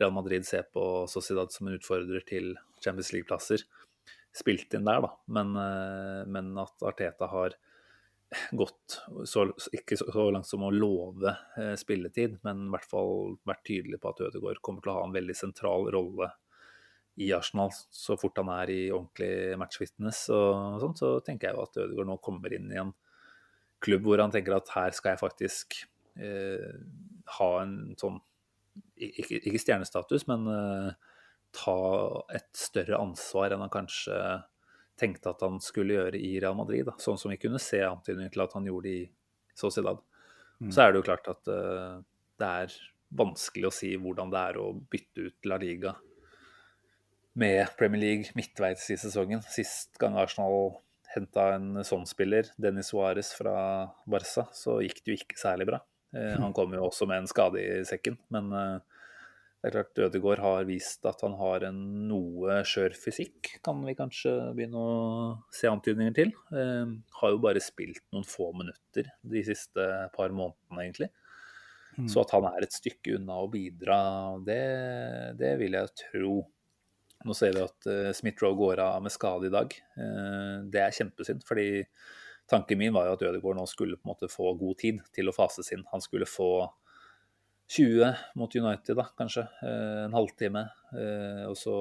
Real Madrid ser på Sociedad som en utfordrer til Champions League-plasser. Spilt inn der, da. Men, men at Arteta har gått så, ikke så, langt som å love eh, spilletid, men i hvert fall vært tydelig på at Ødegaard kommer til å ha en veldig sentral rolle i Arsenal så fort han er i ordentlig matchfitness og sånt, så tenker jeg jo at Ødegaard nå kommer inn i en klubb hvor han tenker at her skal jeg faktisk eh, ha en sånn ikke, ikke stjernestatus, men eh, ta et større ansvar enn han kanskje tenkte at han skulle gjøre i Real Madrid. Da. Sånn som vi kunne se antydninger til at han gjorde i Sociedad. Mm. Så er det jo klart at uh, det er vanskelig å si hvordan det er å bytte ut La Liga med Premier League midtveis i sesongen. Sist gang Arsenal henta en sånn spiller, Dennis Suárez fra Barca, så gikk det jo ikke særlig bra. Uh, han kom jo også med en skade i sekken, men uh, det er klart Ødegaard har vist at han har en noe skjør fysikk, kan vi kanskje begynne å se antydninger til. Eh, har jo bare spilt noen få minutter de siste par månedene, egentlig. Mm. Så at han er et stykke unna å bidra, det, det vil jeg tro. Nå ser vi at eh, Smith-Roe går av med skade i dag. Eh, det er kjempesynd, fordi tanken min var jo at Ødegaard nå skulle på en måte få god tid til å fases inn. Han skulle få 20 mot United, da, kanskje. Eh, en halvtime. Eh, og så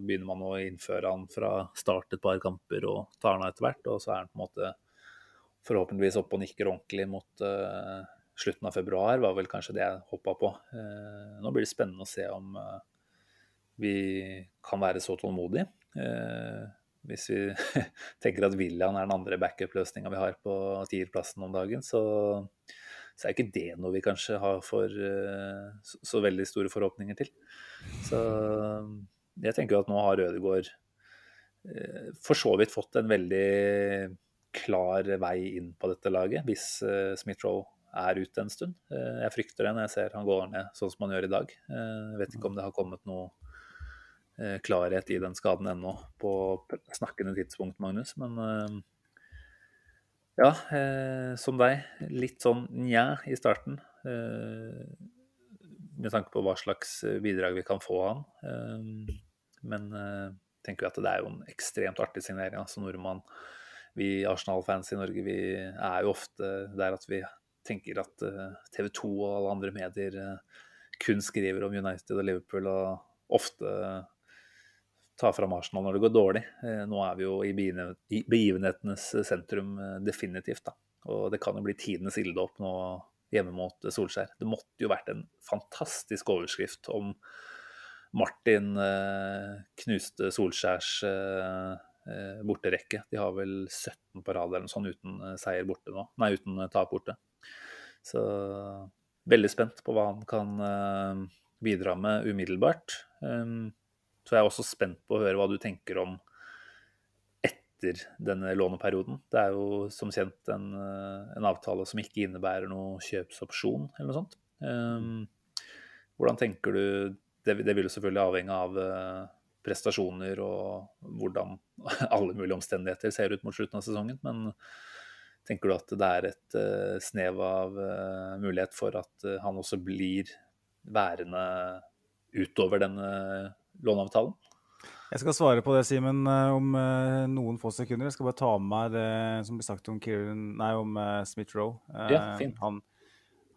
begynner man å innføre han fra start et par kamper og tar han av etter hvert. Og så er han på en måte forhåpentligvis oppe og nikker ordentlig mot uh, slutten av februar, var vel kanskje det jeg hoppa på. Nå blir det spennende å se om vi kan være så tålmodige. hvis vi tenker at William er den andre backup-løsninga vi har på tierplassen om dagen, så så er ikke det noe vi kanskje har for uh, så, så, veldig store forhåpninger til. Så jeg tenker at nå har Ødegaard uh, for så vidt fått en veldig klar vei inn på dette laget, hvis Smith-Roe er ute en stund. jeg frykter det når jeg ser han går ned sånn som han gjør i dag. Jeg vet ikke om det har kommet noe klarhet i den skaden ennå på snakkende tidspunkt, Magnus. Men ja, eh, som deg. Litt sånn nja i starten. Eh, med tanke på hva slags eh, bidrag vi kan få av han. Eh, men eh, tenker at det er jo en ekstremt artig signering. Altså nordmann. Vi Arsenal-fans i Norge vi er jo ofte der at vi tenker at eh, TV 2 og alle andre medier kun skriver om United og Liverpool, og ofte ta fram Arsenal når det går dårlig. Eh, nå er vi jo i begivenhetenes sentrum eh, definitivt. da. Og det kan jo bli tidenes ilddåp nå hjemme mot Solskjær. Det måtte jo vært en fantastisk overskrift om Martin eh, knuste Solskjærs borterekke. De har vel 17 på rad eller noe sånt uten seier borte nå. Nei, uten tap borte. Så veldig spent på hva han kan bidra med umiddelbart. Så jeg er også spent på å høre hva du tenker om etter denne låneperioden. Det er jo som kjent en, eh, en avtale som ikke innebærer noe kjøpsopsjon eller noe sånt. Um, hvordan tenker du Det, det vil jo selvfølgelig avhenge av uh, prestasjoner og hvordan alle mulige omstendigheter ser ut mot slutten av sesongen. Men tenker du at det er et uh, snev av mulighet for at han også blir værende utover denne låneavtalen? Jeg skal svare på det, Simen, eh, om uh, noen få sekunder. Jeg skal bare ta med meg det som ble sagt om, Kieran, nei, om uh, Smith Roe. Ja, fint. Han,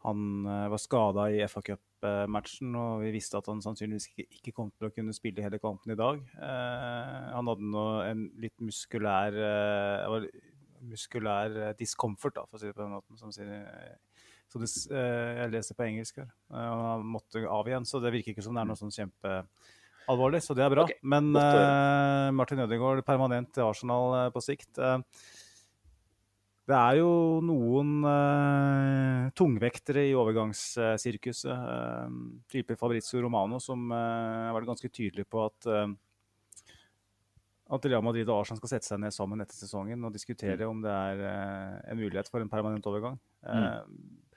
han var skada i FA Cup-matchen, og vi visste at han sannsynligvis ikke, ikke, kom til å kunne spille hele kampen i dag. han hadde nå en litt muskulær muskulær discomfort, da, for å si det på den måten. som sier så det, jeg leser på engelsk her. Han måtte av igjen, så det virker ikke som det er noe sånn kjempe alvorlig, så det er bra. Okay. Men uh, Martin Ødegaard permanent til Arsenal uh, på sikt. Uh, det er jo noen tungvektere i overgangssirkuset, type Fabrizio Romano, som har vært ganske tydelig på at at Real Madrid og Arsenal skal sette seg ned sammen etter sesongen og diskutere mm. om det er en mulighet for en permanent overgang. Mm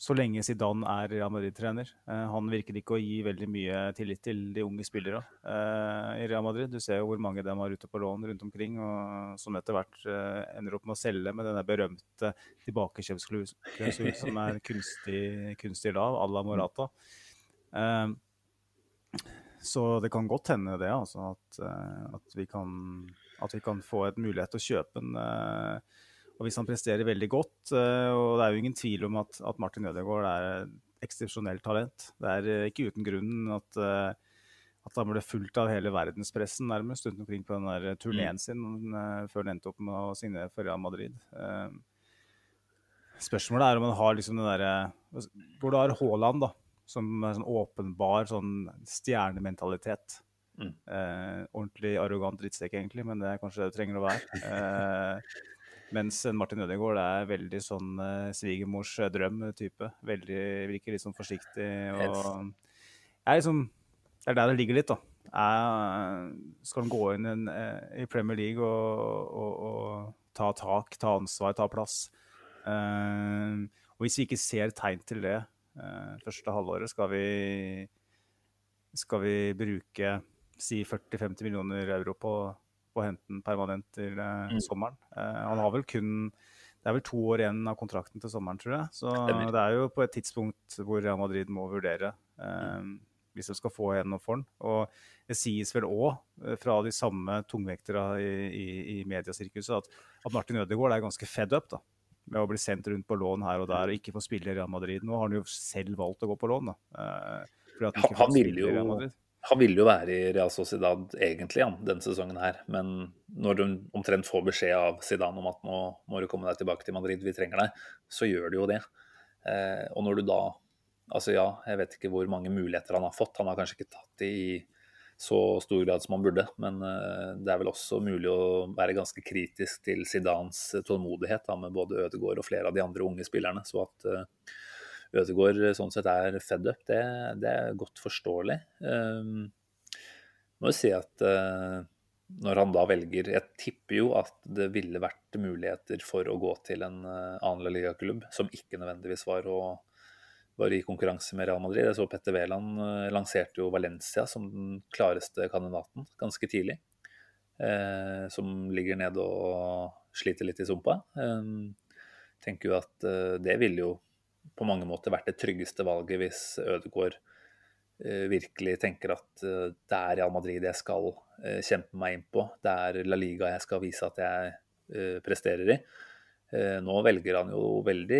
så lenge Zidane er Real Madrid-trener. Uh, han virker ikke å gi veldig mye tillit til de unge spillere uh, i Real Madrid. Du ser jo hvor mange de har ute på lån rundt omkring, og som etter hvert uh, ender opp med å selge med denne berømte tilbakekjøpsklausulen som er kunstig, kunstig lav, à la Morata. så det kan godt hende det, altså, at, at, vi kan, at, vi kan, få et mulighet til å kjøpe en og hvis han presterer veldig godt eh, Og det er jo ingen tvil om at, at Martin Ødegaard er eksepsjonelt talent. Det er eh, ikke uten grunn at, eh, at han ble fulgt av hele verdenspressen nærmest rundt omkring på den der turneen mm. sin før han endte opp med å signere for Real Madrid. Spørsmålet er om han har liksom den derre Hvor du har Haaland, da, som sånn åpenbar sånn stjernementalitet. Mm. Eh, ordentlig arrogant drittsekk, egentlig, men det er kanskje det det trenger å være. Eh, mens Martin Ødegaard er veldig sånn uh, svigermors eh, drøm-type. Veldig, Virker litt sånn forsiktig. og er liksom, Det er der det ligger litt, da. Er, skal han gå inn en, uh, i Premier League og, og, og, ta tak, ta ansvar, ta plass? Uh, og hvis vi ikke ser tegn til det første halvåret, skal vi, skal vi bruke si 40-50 millioner euro på på å hente den permanent til eh, mm. sommeren. Eh, han har vel kun Det er vel to år igjen av kontrakten til sommeren, tror jeg. Så det er jo på et tidspunkt hvor Real Madrid må vurdere eh, mm. hvis de skal få igjen noe for den. Og det sies vel òg eh, fra de samme tungvekterne i, i, i mediesirkuset at, at, Martin Ødegaard er ganske fed up da, med å bli sendt rundt på lån her og der og ikke få spille i Real Madrid. Nå har han jo selv valgt å gå på lån. da. Eh, han, han vil jo han ville jo være i Real Sociedad egentlig ja, denne sesongen her, men når du omtrent får beskjed av Zidane om at nå må du komme deg tilbake til Madrid, vi trenger deg, så gjør du jo det. Eh, og når du da Altså ja, jeg vet ikke hvor mange muligheter han har fått. Han har kanskje ikke tatt de i så stor grad som han burde, men eh, det er vel også mulig å være ganske kritisk til Zidanes tålmodighet da, med både Ødegaard og flere av de andre unge spillerne. så at eh, Ødegaard sånn sett er fed up, det, det er godt forståelig. Um, må jo si at uh, når han da velger Jeg tipper jo at det ville vært muligheter for å gå til en uh, annen ligaklubb, som ikke nødvendigvis var, å, var i konkurranse med Real Madrid. Jeg så Petter Wæland uh, lanserte jo Valencia som den klareste kandidaten ganske tidlig. Uh, som ligger nede og sliter litt i sumpa. Um, tenker jo at det ville jo på mange måter vært det tryggeste valget hvis Ødegaard eh, virkelig tenker at eh, det er Real Madrid jeg skal eh, kjempe meg inn på. Det er La Liga jeg skal vise at jeg presterer i. Nå velger han jo veldig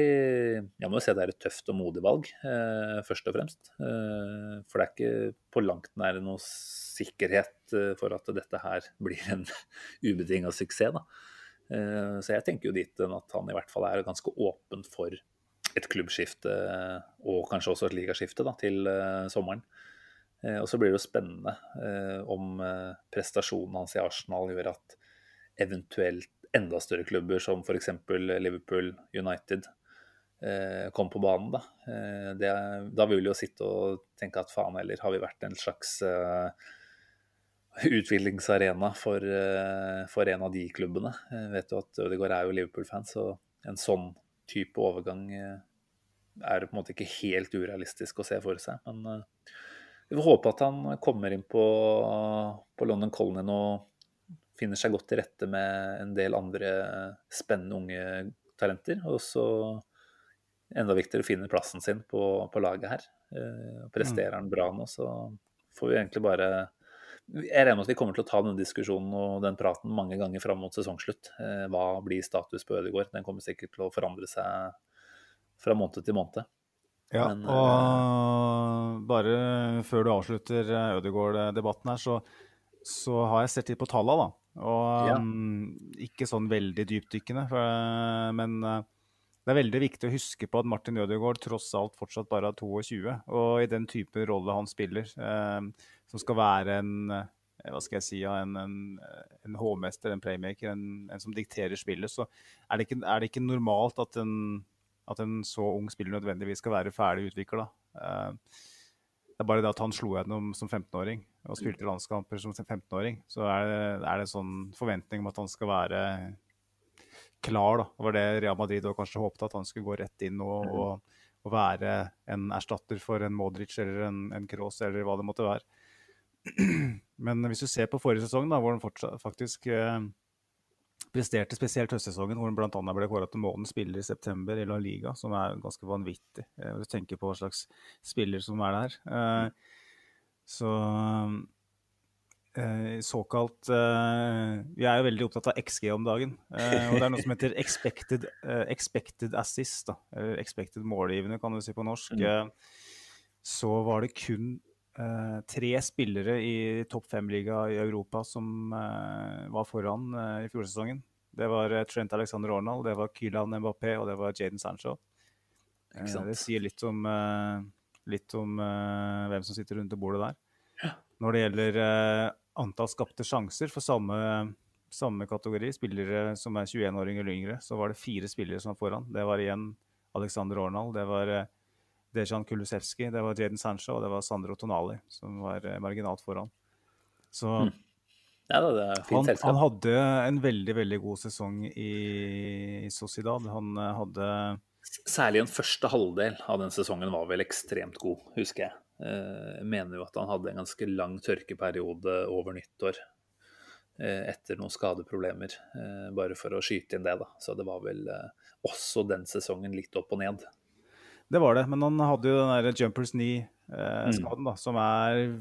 Jeg må jo si det er et tøft og modig valg, først og fremst. For det er ikke på langt nær noe sikkerhet for at dette her blir en ubetinga suksess. Da. Så jeg tenker jo dit at han i hvert fall er ganske åpen for et klubbskifte og kanskje også et ligaskifte da, til uh, sommeren. Uh, og så blir det jo spennende om prestasjonen hans i Arsenal gjør at eventuelt enda større klubber som f.eks. Liverpool United kom på banen. Da. Det, da vil vi jo sitte og tenke at faen heller, har vi vært en slags utviklingsarena for, for, en av de klubbene. Jeg vet jo at Ødegaard er jo Liverpool-fan, så en sånn type overgang eh, er det på en måte ikke helt urealistisk å se for seg. Men uh, vi får håpe at han kommer inn på, på London Colony og finner seg godt til rette med en del andre spennende unge talenter. Og så enda viktigere å finne plassen sin på, på laget her. Uh, presterer han bra nå, så får vi egentlig bare jeg regner med at vi kommer til å ta denne diskusjonen og den praten mange ganger fram mot sesongslutt. Eh, hva blir status på Ødegaard? Den kommer sikkert til å forandre seg fra måned til måned. Ja, Men, og bare før du avslutter Ødegaard-debatten her, så, så har jeg sett litt på tallene, da. Og Ja. um, ikke sånn veldig dypdykkende, men uh, det er veldig viktig å huske på at Martin Ødegaard tross alt fortsatt bare er 22. Og i den type rolle han spiller, eh, som skal være en uh, hva skal jeg si, en, en, en H-mester, en playmaker, en, en som dikterer spillet, så er det ikke, er det ikke normalt at en, at en så ung spiller nødvendigvis skal være ferdig utvikla. Det er bare det at han slo gjennom som 15-åring og spilte landskamper som 15-åring, så er det, er det sånn forventning om at han skal være klar. da. Det var det Real Madrid og kanskje håpet, at han skulle gå rett inn og, og, og være en erstatter for en Modric eller en, en Kroos eller hva det måtte være. Men hvis du ser på forrige sesong, da, hvor han fortsatt, faktisk eh, presterte spesielt høstsesongen, hvor han bl.a. ble kåret til månedens spiller i september i La Liga, som er ganske vanvittig. Jeg hvis du tenker på hva slags spiller som er der. Eh, så eh, såkalt eh, Vi er jo veldig opptatt av XG om dagen. Eh, og det er noe som heter expected, eh, expected assist, da. Expected målgivende, kan du si på norsk. Eh, så var det kun eh, tre spillere i topp fem-liga i Europa som eh, var foran eh, i fjorårssesongen. Det var eh, Trent Alexander Arnold, det var Kylan Mbappé og det var Jaden Sancho. Eh, det sier litt om, eh, litt om eh, hvem som sitter rundt bordet der. Når det gjelder eh, antall skapte sjanser for samme, samme kategori, spillere som er 21-åringer eller yngre, så var det fire spillere som var foran. Det var igjen Alexander Ornald, det var eh, Dejan Kulusevski, det var Jaden Sancho og det var Sandro Tonali som var eh, marginalt foran. Så Mm. Ja, det er fint han, selskap. han hadde en veldig, veldig god sesong i Sociedad. Han eh, hadde Særlig en første halvdel av den sesongen var vel ekstremt god, husker jeg. Eh, Jeg mener jo at han hadde en ganske lang tørkeperiode over nyttår eh, etter noen skadeproblemer, eh, bare for å skyte inn det, da. Så det var vel også den sesongen litt opp og ned. Det var det, men han hadde jo den der jumpers knee-skaden, Mm. da, som er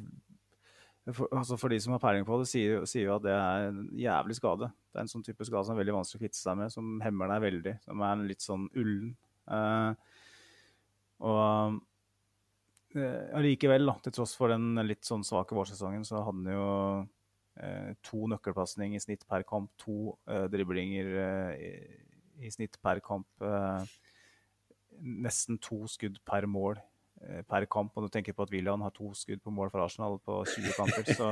for, altså for de som har peiling på det, sier, sier jo at det er en jævlig skade. Det er en sånn type skade som er veldig vanskelig å kvitte seg med, som hemmer deg veldig. Som er en litt sånn ullen. Uh, og allikevel, eh, til tross for den litt sånn svake vårsesongen, så hadde han jo eh, to nøkkelpasning i snitt per kamp, to eh, driblinger eh, i, i snitt per kamp. Eh, nesten to skudd per mål eh, per kamp. Og du tenker på at William har to skudd på mål for Arsenal på 20 kamper, så,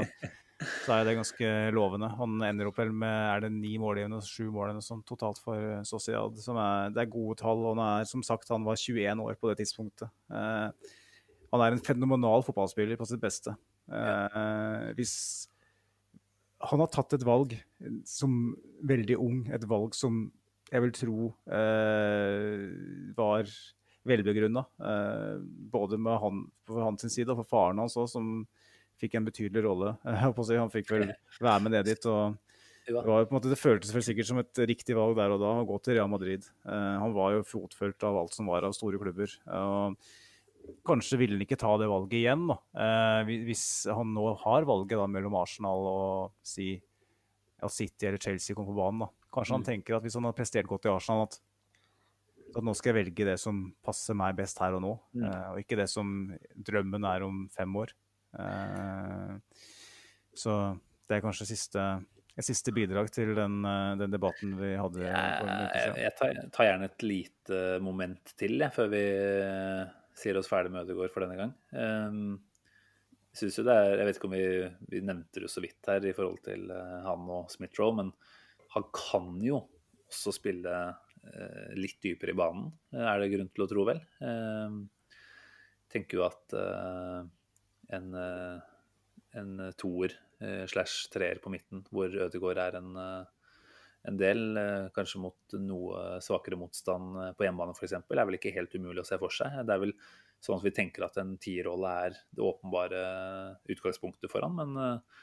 så er det ganske lovende. Han ender opp vel med er det ni målgivende og sju mål eller totalt for Sociad. Som er, det er gode tall. og han er, Som sagt, han var 21 år på det tidspunktet. Eh, han er en fenomenal fotballspiller på sitt beste. Eh, hvis han har tatt et valg som veldig ung, et valg som jeg vil tro eh, var velbegrunna. Eh, både med han, på hans side og for faren hans òg, som fikk en betydelig rolle. Han fikk vel være med ned dit. og det, var, på en måte, det føltes vel sikkert som et riktig valg der og da å gå til Real Madrid. Eh, han var jo fotfølt av alt som var av store klubber. og Kanskje ville han ikke ta det valget igjen, da. Eh, hvis- han nå har valget da, mellom Arsenal og si ja, City eller Chelsea kommer på banen. da. Kanskje han tenker at hvis han har prestert godt i Arsenal, at, at nå skal jeg velge det som passer meg best her og nå, Mm. eh, og ikke det som drømmen er om fem år. Eh, så det er kanskje siste, siste bidrag til den, den debatten vi hadde. Jeg, Jeg, jeg tar, tar gjerne et lite moment til jeg, før vi sier oss ferdig med Ødegaard for denne gang. Um, jeg synes jo det er, jeg vet ikke om vi, vi nevnte det så vidt her i forhold til eh, han og Smith-Roe, men han kan jo også spille eh, litt dypere i banen, eh, er det grunn til å tro, vel. Um, tenker jo at en, eh, en toer slash treer på midten, hvor Ødegaard er en, en del, eh, kanskje mot noe svakere motstand eh, på hjemmebane f.eks., er vel ikke helt umulig å se for seg. Det er vel sånn at vi tenker at en tierrolle er det åpenbare utgangspunktet for han, men eh,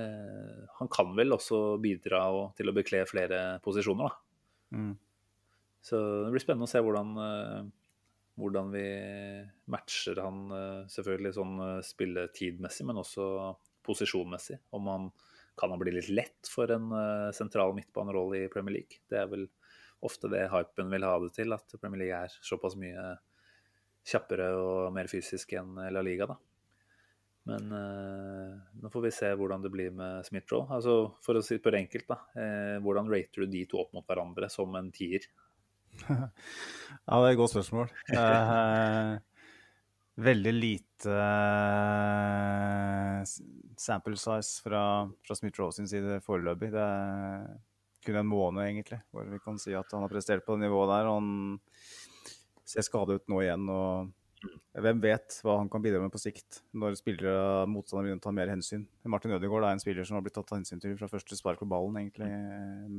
eh, han kan vel også bidra til å bekle flere posisjoner, da. Mm. Så det blir spennende å se hvordan, hvordan vi matcher han selvfølgelig sånn spilletidmessig, men også posisjonmessig. Om han kan han bli litt lett for en uh, sentral midtbanerolle i Premier League. Det er vel ofte det hypen vil ha det til, at Premier League er såpass mye kjappere og mer fysisk enn La Liga. da. Men uh, nå får vi se hvordan det blir med Smith-Roe. Altså, for å si det på det enkelt, da. Uh, hvordan rater du de to opp mot hverandre som en tier? ja, det er et godt spørsmål. Uh, veldig lite sample size fra, fra Smith-Roe sin side foreløpig. Det er kun en måned, egentlig, hvor vi kan si at han har prestert på det nivået der. Han ser skadet ut nå igjen. og hvem vet hva han kan bidra med på sikt, når spillere motstandere begynner å ta mer hensyn. Martin Ødegaard er en spiller som har blitt tatt hensyn til fra første spark på ballen, egentlig,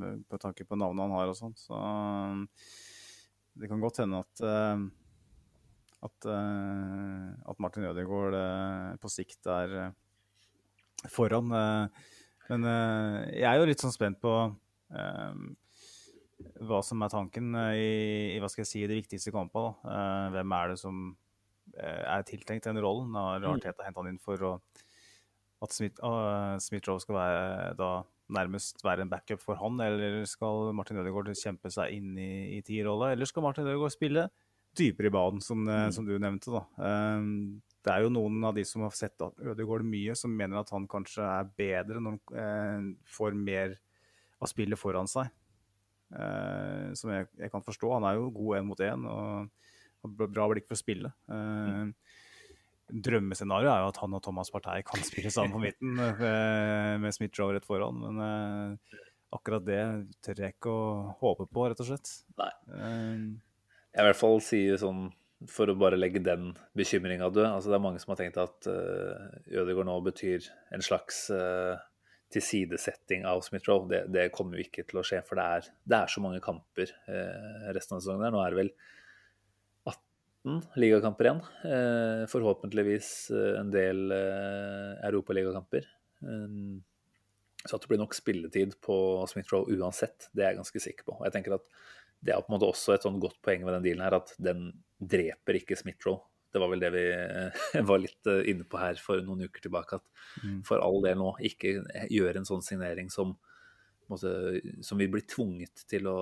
med, på tanke på navnet han har og sånn. Så det kan godt hende at uh, at, uh, at, Martin Ødegaard uh, på sikt er foran. men jeg er jo litt sånn spent på hva som er tanken i, i, hva skal jeg si, de viktigste kampene. hvem er det som Eh, er tiltenkt den rollen. Har mm. Arteta henta han inn for å, at Smith, uh, Smith Rowe skal være da nærmest være en backup for han, eller skal Martin Ødegaard kjempe seg inn i, i tierrolla, eller skal Martin Ødegaard spille dypere i banen, som, eh, mm. som du nevnte? da. Um, det er jo noen av de som har sett Ødegaard mye, som mener at han kanskje er bedre når han uh, får mer av spillet foran seg. Uh, som jeg, jeg, kan forstå. Han er jo god én mot én. og har bra blikk for spillet. Uh, Drømmescenarioet er jo at han og Thomas Partey kan spille sammen på midten med, Smith-Joe rett foran. Men akkurat det tør jeg ikke å håpe på, rett og slett. Nei. Uh, jeg i hvert fall sier sånn for å bare legge den bekymringa død. Altså, det er mange som har tenkt at uh, Ødegaard nå betyr en slags uh, tilsidesetting av Smith-Roe. Det, det, kommer jo ikke til å skje, for det er, det er så mange kamper uh, resten av sesongen. der. Nå er det vel 18 ligakamper igjen. Uh, forhåpentligvis en del uh, europaligakamper. Så at det blir nok spilletid på Smith-Roe uansett, det er jeg ganske sikker på. Og jeg tenker at Det er på en måte også et sånn godt poeng med den dealen her, at den dreper ikke Smith-Roe. Det var vel det vi var litt inne på her for noen uker tilbake. At mm. for all del nå, ikke gjøre en sånn signering som måte, som vi blir tvunget til å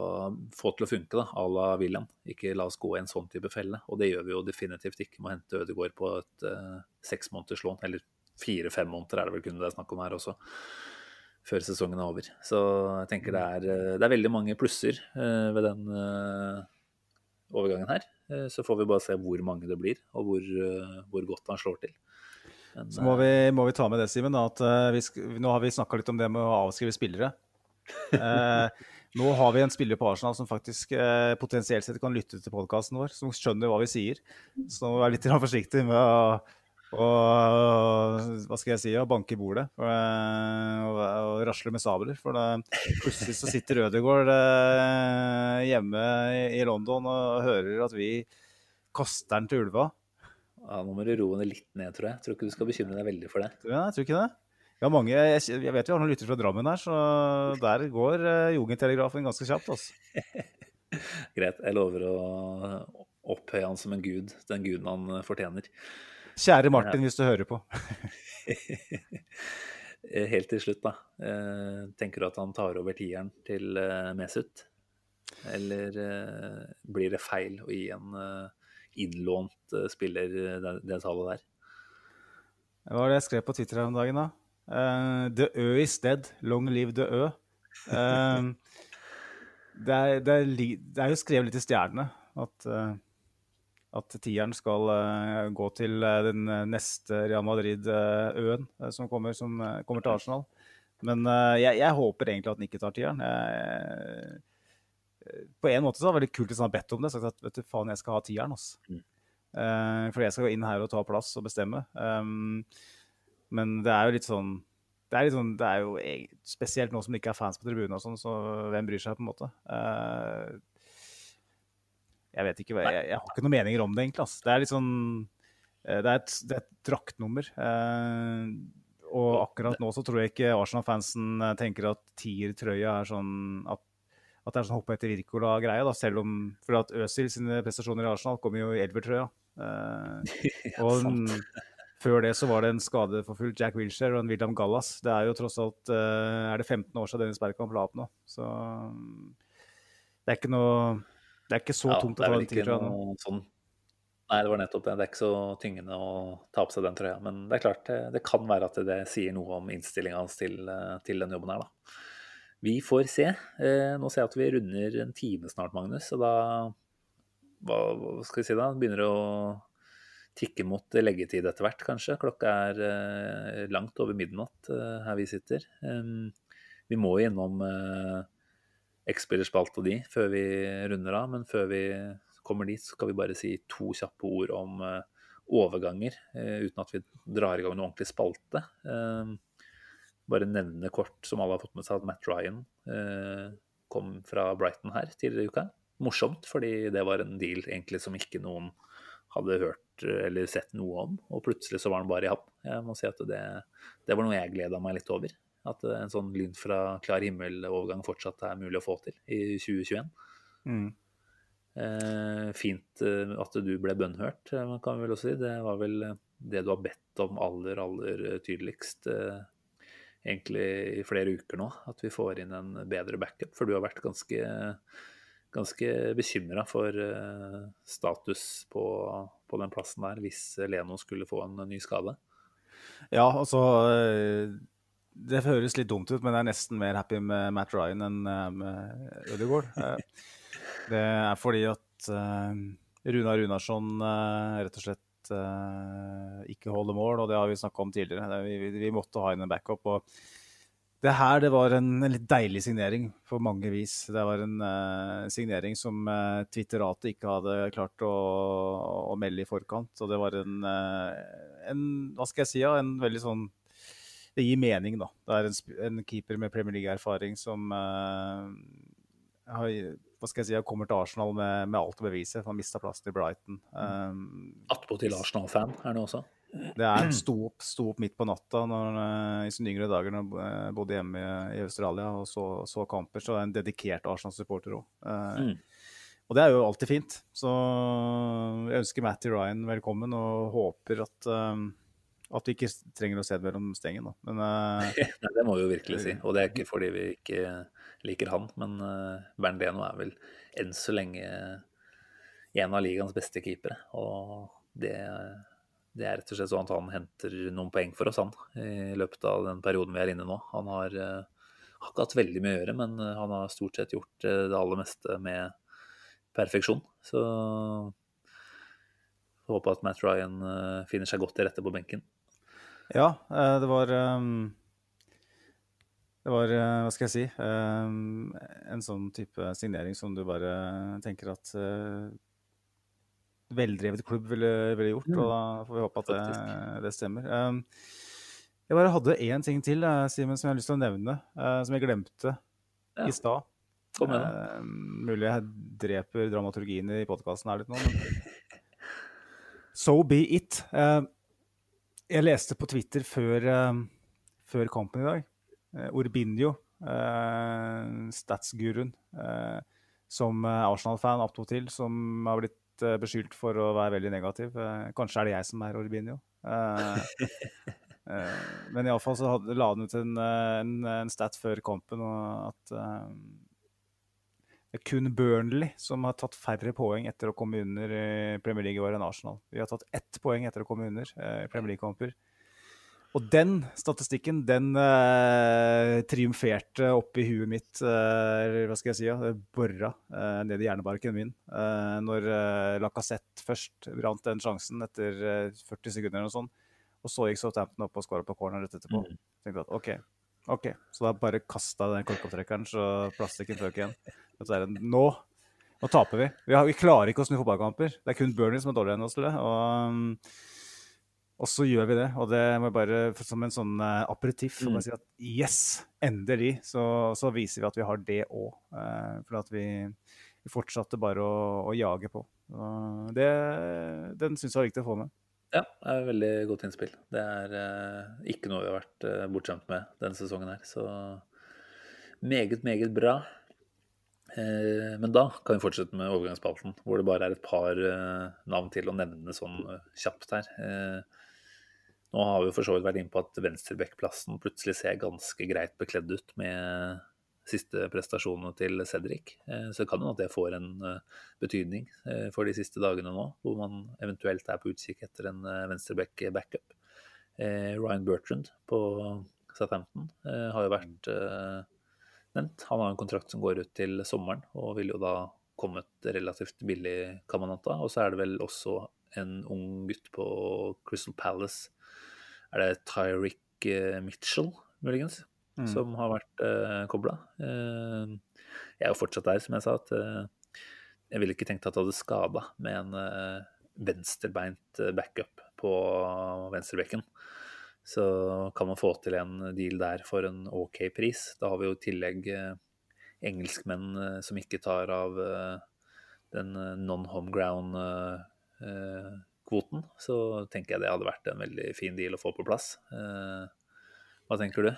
få til å funke, da, à la William. Ikke la oss gå i en sånn type felle. Og det gjør vi jo definitivt ikke med å hente Ødegaard på et uh, seks måneders lån. Eller fire-fem måneder er det vel kun det er snakk om her også, før sesongen er over. Så jeg tenker det er, eh, det er veldig mange plusser uh, ved den uh, overgangen her. så får vi bare se hvor mange det blir, og hvor, hvor godt han slår til. Men, så må vi, må vi, ta med det, Simen, at vi, nå har vi snakka litt om det med å avskrive spillere. Eh, nå har vi en spiller på Arsenal som faktisk eh, potensielt sett kan lytte til podkasten vår, som skjønner hva vi sier. Så nå må vi være litt forsiktige med å, å, hva skal jeg si, å banke i bordet og, eh, og, og, rasle med sabler. For det, plutselig så sitter Ødegaard eh, hjemme i, i London og hører at vi kaster den til ulva. Ja, nå må du roe ned litt ned, tror jeg. Tror ikke du skal bekymre deg veldig for det. Ja, jeg tror ikke det. Ja, mange, jeg, jeg vet vi har noen lyttere fra Drammen her, så der går Jugendtelegrafen ganske kjapt. Altså. Greit. Jeg lover å opphøye han som en gud, den guden han eh, fortjener. Kjære Martin, hvis du hører på. Helt til slutt, da. Eh, tenker du at han tar over tieren til Mesut? Eller blir det feil å gi en innlånt spiller det, det tallet der? Hva var det jeg skrev på Twitter her om dagen, da? Uh, the Ø is dead. Long live the Ø. Uh, det, er, det, er, det, er, jo skrevet litt i stjernene at, uh, at tieren skal gå til den neste Real Madrid-øen som, kommer, som kommer til Arsenal. Men jeg, jeg, håper egentlig at den ikke tar tieren. Jeg, på en måte så var det veldig kult hvis han har bedt om det. Sagt at vet du faen, jeg skal ha tieren. Altså. Mm. for jeg skal gå inn her og ta plass og bestemme. Men det er jo litt sånn det er, sånn, det er, jo spesielt nå som det ikke er fans på tribunen, og sånn, så hvem bryr seg, på en måte. Jeg vet ikke, jeg, jeg, har ikke noen meninger om det, egentlig. Altså. Det er litt sånn uh, Det er et, det er et draktnummer. Eh, og akkurat nå så tror jeg ikke Arsenal-fansen tenker at tiertrøya er sånn at, at, det er sånn hoppe etter Wirkola-greie, da, selv om For at Øzil sine prestasjoner i Arsenal kommer jo i elvertrøya. Eh, og Før det så var det en skadeforfulgt Jack Wilshere og en William Gallas. Det er jo tross alt eh, er det 15 år siden Dennis Bergkamp la opp nå. Så mm, det er ikke noe Det er ikke så Ja, tungt å ta den trøya. sånn Nei, det var nettopp det. Det er ikke så tyngende å ta på seg den trøya. Men det er klart, det, det kan være at det sier noe om innstillinga hans til, eh, til den jobben her, da. Vi får se. Eh, nå ser jeg at vi runder en time snart, Magnus. Og da hva, skal vi si da? Begynner å tikke mot leggetid etter hvert, kanskje. Klokka er eh, langt over midnatt her vi sitter. Vi må innom X-spillerspalte og de før vi runder av, men før vi kommer dit, skal vi bare si to kjappe ord om eh, overganger, eh, uten at vi drar i gang noe ordentlig spalte. Eh, bare nevne kort, som alle har fått med seg, at Matt Ryan kom fra Brighton her tidligere i uka. Morsomt, fordi det var en deal egentlig som ikke noen hadde hørt eller sett noe om, og plutselig så var han bare i havn. Jeg må si at det, det var noe jeg gleda meg litt over. At eh, en sånn lyn fra klar himmel-overgang fortsatt er mulig å få til i 2021. Mm. Eh, fint eh, at du ble bønnhørt, kan vi vel også si. Det var vel eh, det du har bedt om aller, aller eh, tydeligst eh, egentlig i flere uker nå. At vi får inn en bedre backup. For du har vært ganske, ganske bekymra for eh, status på, på den plassen der hvis Leno skulle få en ny skade. Ja, altså eh, Det høres litt dumt ut, men jeg er nesten mer happy med Matt Ryan enn eh, med Ødegaard. Eh, Det er fordi at Runa Runarsson eh, rett og slett eh, ikke holder mål, og det har vi snakka om tidligere. Vi, vi, vi måtte ha inn en backup. og det her det var en, en litt deilig signering på mange vis. Det var en uh, signering som uh, Twitteratet ikke hadde klart å, å melde i forkant. Og det var en, uh, en Hva skal jeg si? Ja, en veldig sånn Det gir mening, da. Det er en, en keeper med Premier League-erfaring som uh, har, hva skal jeg si, har kommer til Arsenal med, med alt å bevise. Han mista plassen til Brighton. Um, Attpåtil Arsenal-fan er det også. det er sto opp, sto opp midt på natta når, eh, i sine yngre dager når jeg bodde hjemme i, Australia og så, så kamper. Så er jeg en dedikert Arsenal-supporter òg. Mm. Og det er jo alltid fint. Så jeg ønsker Matty Ryan velkommen og håper at, um, at vi ikke trenger å se det mellom stengen. Da. Men uh... Nei, det må vi jo virkelig si. Og det er ikke fordi vi ikke liker han, men uh, Bernt Leno er vel enn så lenge en av ligaens beste keepere. Og det, det er rett og slett sånn at han henter noen poeng for oss, han, i løpet av den perioden vi er inne nå. Han har, uh, har ikke hatt veldig mye å gjøre, men han har stort sett gjort det aller meste med perfeksjon. Så jeg håper at Matt Ryan finner seg godt til rette på benken. Ja, eh, det var um, Det var, eh, hva skal jeg si, en sånn type signering som du bare tenker at uh, veldrevet klubb ville, ville gjort, og da får vi håpe at det, det stemmer. Jeg bare hadde én ting til, Simon, som jeg har lyst til å nevne, eh, som jeg glemte Ja. i stad. Kom. Eh, mulig jeg dreper dramaturgien i podkasten her litt nå, men So be it. Eh, jeg leste på Twitter før, eh, før kampen i dag. Eh, Urbinho, eh, statsguruen, som Arsenal-fan attpåtil, som har blitt beskyldt for å være veldig negativ. Kanskje er det jeg som er Urbinio. Men iallfall så la han ut en, en, en stat før kampen og at det er kun Burnley som har tatt færre poeng etter å komme under i Premier League i enn Arsenal. Vi har tatt ett poeng etter å komme under eh, i Premier League-kamper. Og den statistikken, den eh, triumferte oppi i huet mitt, eh, hva skal jeg si, ja, bora eh, ned i hjernebarken min. Eh, når eh, Lacassette først brant den sjansen etter eh, 40 sekunder eller noe sånt, og så gikk Southampton opp og skåra på corner rett etterpå. Mm. Tenkte at OK, ok, så da bare kasta den korkopptrekkeren så plastikken føk igjen. Så er det, nå, nå taper vi. Vi, har, vi klarer ikke å snu fotballkamper. Det er kun Burnley som er dårligere enn oss det. Og, um, og så gjør vi det. Og det må jeg bare som en sånn uh, aperitiff Mm. si at yes, endelig så, så viser vi at vi har det òg. for at vi, vi fortsatte bare å, å jage på. Og det, den syns jeg var viktig å få med. Ja, det er et veldig godt innspill. Det er eh, ikke noe vi har vært eh, bortskjemt med denne sesongen her. Så meget, meget bra. Eh, men da kan vi fortsette med overgangsspalten, hvor det bare er et par eh, navn til å nevne sånn eh, kjapt her. Eh, Nå har vi for så vidt vært inne på at venstrebekkplassen plutselig ser ganske greit bekledd ut med siste prestasjonene til Cedric. Eh, så kan jo at det får en eh, betydning eh, for de siste dagene nå, hvor man eventuelt er på utkikk etter en venstreback-backup. Ryan Bertrand på Southampton har jo vært nevnt. Han har en kontrakt som går ut til sommeren, og vil jo da komme et relativt billig, kan man anta. Og så er det vel også en ung gutt på Crystal Palace. Er det Tyrick Mitchell, muligens? Mm. som har vært uh, kobla. Uh, jeg er jo fortsatt der, som jeg sa, at uh, jeg ville ikke tenkt at det hadde skada med en uh, venstrebeint backup på venstrebekken. Så kan man få til en deal der for en OK pris. Da har vi jo i tillegg engelskmenn som ikke tar av den non-homeground kvoten, så tenker jeg det hadde vært en veldig fin deal å få på plass. Hva tenker du?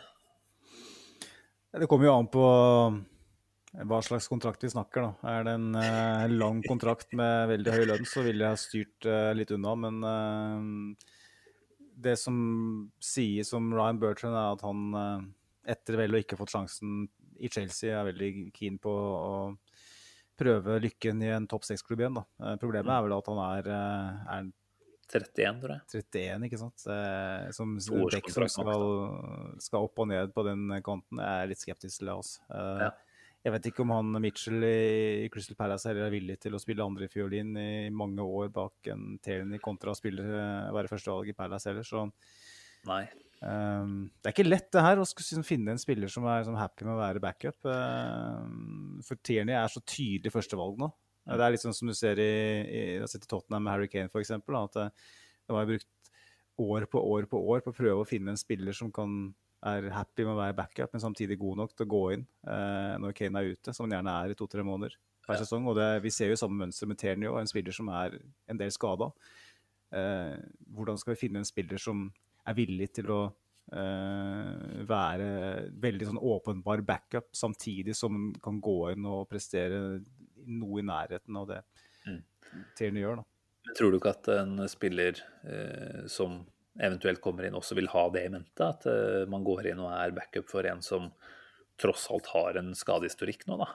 Det kommer jo an på eh, hva slags kontrakt vi snakker. da. Er det en uh, lang kontrakt med veldig høy lønn, så ville jeg ha styrt uh, litt unna. Men uh, det som sies om Ryan Bertrand, er at han etter vel å ikke fått sjansen i Chelsea, er veldig keen på å prøve lykken i en topp seks-klubb igjen. da. Problemet er vel at han er, er 31, tror jeg. 31, ikke sant. Som Beck som skal, skal, opp og ned på den kanten, jeg er litt skeptisk til det. Altså. Ja. Jeg vet ikke om han Mitchell i Crystal Palace er villig til å spille andrefiolin i mange år bak en Tierney kontra å spille, være førstevalg i Palace heller, så Nei. Um, det er ikke lett det her å skulle finne en spiller som er sånn happy med å være backup. Um, for Tierney er så tydelig førstevalg nå. Det er litt sånn som du ser i, i, i Tottenham med Harry Kane f.eks. At det, det var brukt år på år på år på å prøve å finne en spiller som kan, er happy med å være backup, men samtidig god nok til å gå inn eh, når Kane er ute, som han gjerne er i to-tre måneder hver ja. sesong. Og det, vi ser jo samme mønster med Ternio, en spiller som er en del skada. Eh, hvordan skal vi finne en spiller som er villig til å Uh, være veldig sånn åpenbar backup, samtidig som kan gå inn og prestere noe i nærheten av det mm. Tierney gjør. da. tror du ikke at en spiller eh, som eventuelt kommer inn, også vil ha det i mente? At eh, man går inn og er backup for en som tross alt har en skadehistorikk nå, da.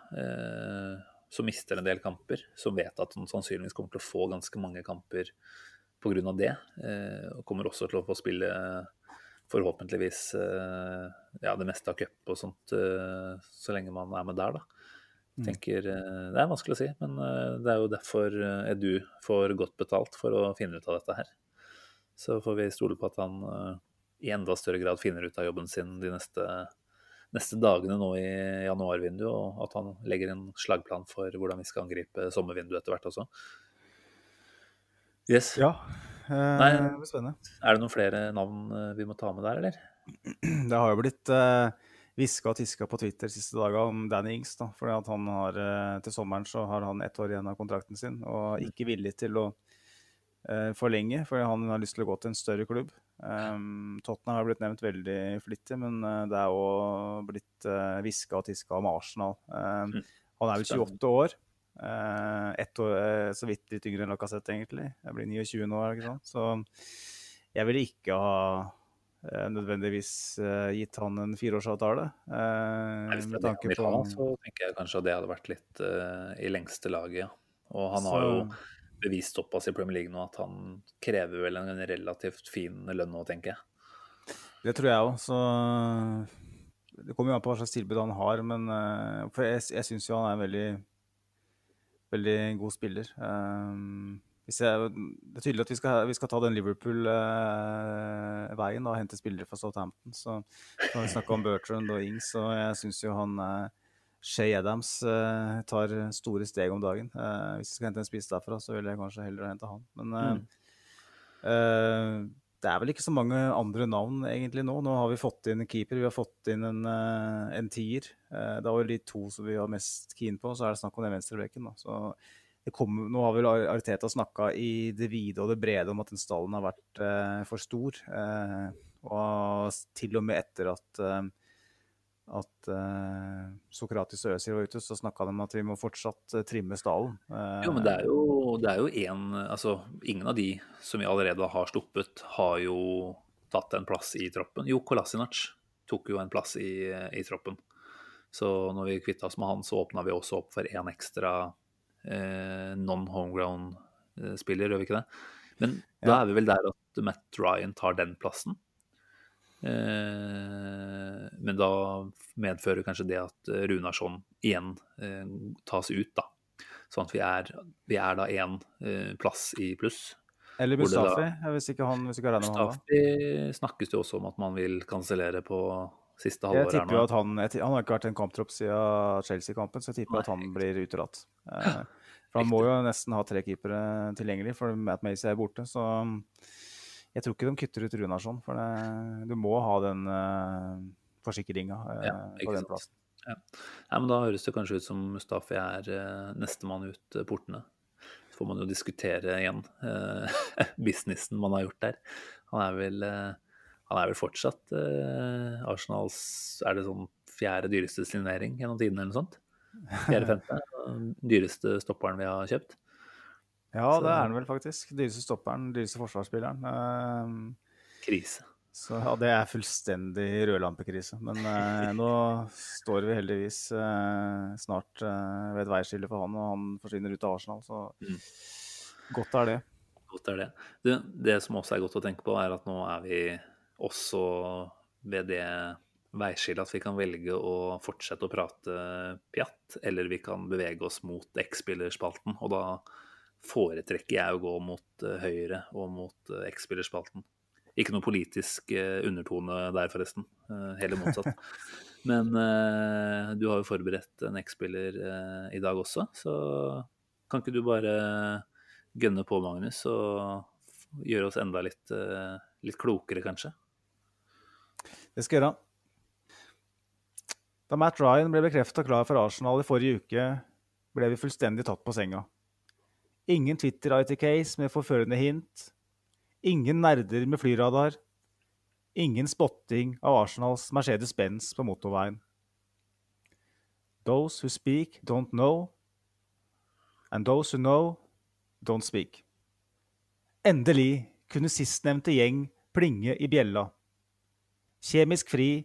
som mister en del kamper. Som vet at han sannsynligvis kommer til å få ganske mange kamper pga. det. og kommer også til å få spille forhåpentligvis eh, ja, det meste av cup og sånt, eh, så lenge man er med der, da. Mm. tenker, eh, Det er vanskelig å si, men det er jo derfor Edu får godt betalt for å finne ut av dette her. Så får vi stole på at han i enda større grad finner ut av jobben sin de neste, neste dagene nå i januarvinduet, og at han legger en slagplan for hvordan vi skal angripe sommervinduet etter hvert også. Yes. Ja, Nei, det blir spennende. Er det noen flere navn eh, vi må ta med der, eller? Det har jo blitt uh, hviska og tiska på Twitter siste daga om Danny Ings. da, fordi at han har, uh, Til sommeren så har han ett år igjen av kontrakten sin og mm. ikke villig til å uh, forlenge, fordi han har lyst til å gå til en større klubb. Um, Tottenham har blitt nevnt veldig flittig, men uh, det er òg blitt hviska og tiska om Arsenal. Um, han er vel 28 år. Uh, ett år, uh, så vidt litt yngre enn Lacassette, egentlig. Jeg blir 29 nå, ikke sant. Så jeg ville ikke ha uh, nødvendigvis gitt han en fireårsavtale. Hvis det er det han så tenker jeg kanskje at det hadde vært litt i lengste laget, ja. Og han har jo bevist såpass i Premier League nå at han krever vel en relativt fin lønn nå, tenker jeg. Det tror jeg òg. Så det kommer jo an på hva slags tilbud han har. Men for jeg, jeg syns jo han er en veldig veldig god spiller. Um, jeg, det er tydelig at vi skal, vi skal ta den Liverpool-veien uh, og hente spillere fra Southampton. Så kan vi snakke om Bertrand og Ings, og jeg syns jo han uh, Shay Adams uh, tar store steg om dagen. Uh, hvis vi skal hente en spiss derfra, så vil jeg kanskje heller hente han. Men uh, mm det er vel ikke så mange andre navn egentlig nå. Nå har vi fått inn en keeper, vi har fått inn en, uh, en tier. Uh, det var jo de to som vi var mest keen på, så er det snakk om den venstrebekken. Nå har vel Ariteta snakka i det vide og det brede om at den stallen har vært eh, for stor. og til og med etter at at eh, Sokratis og Øzil var ute, så snakka de om at vi må fortsatt uh, trimme stallen. Jo, men det er jo, det er jo en Altså, ingen av de som vi allerede har sluppet, har jo tatt en plass i troppen. Jo, Kolasinac tok jo en plass i, i troppen. Så når vi kvitta oss med han, så åpna vi også opp for én ekstra eh, non-homegrown-spiller, gjør vi ikke det? Men ja. da er vi vel der at Matt Ryan tar den plassen. Eh, men da medfører kanskje det at Runarsson igjen eh, tas ut, da. Sånn at vi er, vi er da én eh, plass i pluss. Eller Mustafi, hvis ikke han hvis ikke Mustafi snakkes det også om at man vil kansellere på siste halvåret. Jeg tipper jo at han, han har ikke vært en kamptropp siden Chelsea-kampen, så jeg tipper Nei, at han blir utelatt. Eh, for han må jo nesten ha tre keepere tilgjengelig, for Matt Macy er borte. Så jeg tror ikke de kutter ut Runarsson, for det, du må ha den eh, forsikringa eh, ja, på den plassen. Ja. ja. men Da høres det kanskje ut som Mustafi er eh, nestemann ut eh, portene. Så får man jo diskutere igjen eh, businessen man har gjort der. Han er vel, uh, han er vel fortsatt eh, Arsenals Er det sånn fjerde dyreste signering gjennom tiden eller noe sånt? Fjerde-femte? Dyreste stopperen vi har kjøpt. Ja, Så, det er han vel faktisk. Dyreste stopperen, dyreste forsvarsspilleren. Krise. Så ja, det er fullstendig rødlampekrise. Men eh, nå står vi heldigvis eh, snart eh, ved et veiskille for han, og han forsvinner ut av Arsenal. Så mm. godt er det. Godt er det. Du, Det som også er godt å tenke på, er at nå er vi også ved det veiskillet at vi kan velge å fortsette å prate pjatt, eller vi kan bevege oss mot X-spillerspalten. Og da foretrekker jeg å gå mot eh, høyre og mot eh, X-spillerspalten. Ikke noe politisk uh, undertone der, forresten. Heller motsatt. Men du har jo forberedt en X-spiller i dag også, så kan ikke du bare gønne på, Magnus, og gjøre oss enda litt, litt klokere, kanskje? Det skal jeg gjøre. Da Matt Ryan ble bekrefta klar for Arsenal i forrige uke, ble vi fullstendig tatt på senga. Ingen Twitter-IT-case med forførende hint, Ingen nerder med flyradar. Ingen spotting av Arsenals Mercedes-Benz på motorveien. Those who speak, don't know. And those who know, don't speak. Endelig kunne sistnevnte gjeng plinge i bjella. Kjemisk fri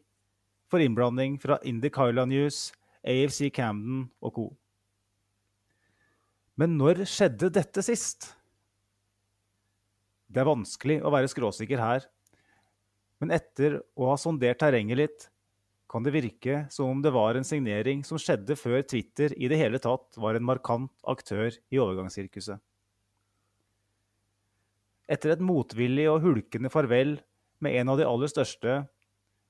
for innblanding fra Indy Kyla News, AFC Camden og co. Men når skjedde dette sist? Det er vanskelig å være skråsikker her, men etter å ha sondert terrenget litt, kan det virke som om det var en signering som skjedde før Twitter i det hele tatt var en markant aktør i overgangssirkuset. Etter et motvillig og hulkende farvel med en av de aller største,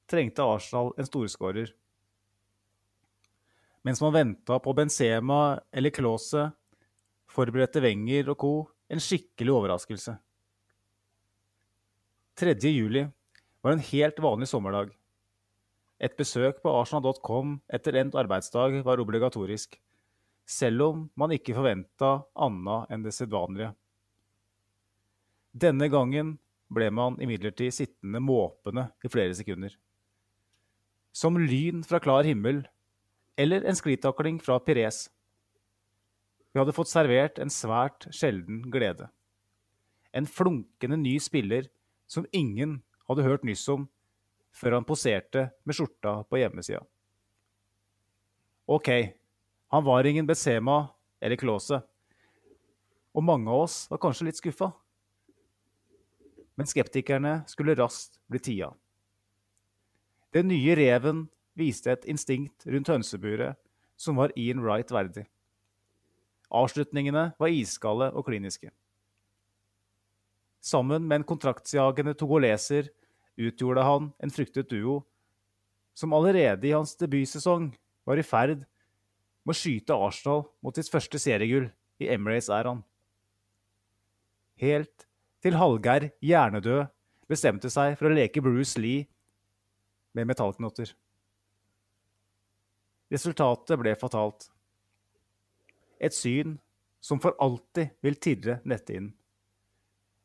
trengte Arsenal en storskårer. Mens man venta på Benzema eller Klause, forberedte Wenger og co. en skikkelig overraskelse. 3. juli var en helt vanlig sommerdag. Et besøk på arsenal.com etter endt arbeidsdag var obligatorisk, selv om man ikke forventa anna enn det sedvanlige. Denne gangen ble man imidlertid sittende måpende i flere sekunder. Som lyn fra klar himmel, eller en sklitakling fra Pires. Vi hadde fått servert en svært sjelden glede. En flunkende ny spiller som ingen hadde hørt nyss om før han poserte med skjorta på hjemmesida. OK, han var ingen Besema eller Klause, og mange av oss var kanskje litt skuffa. Men skeptikerne skulle raskt bli tia. Den nye reven viste et instinkt rundt hønseburet som var Ian Wright verdig. Avslutningene var iskalde og kliniske. Sammen med en kontraktsjagende togoleser utgjorde han en fryktet duo som allerede i hans debutsesong var i ferd med å skyte Arsenal mot sitt første seriegull i Emirates-æraen. Helt til Hallgeir, hjernedød, bestemte seg for å leke Bruce Lee med metallknotter. Resultatet ble fatalt. Et syn som for alltid vil tirre netthinnen.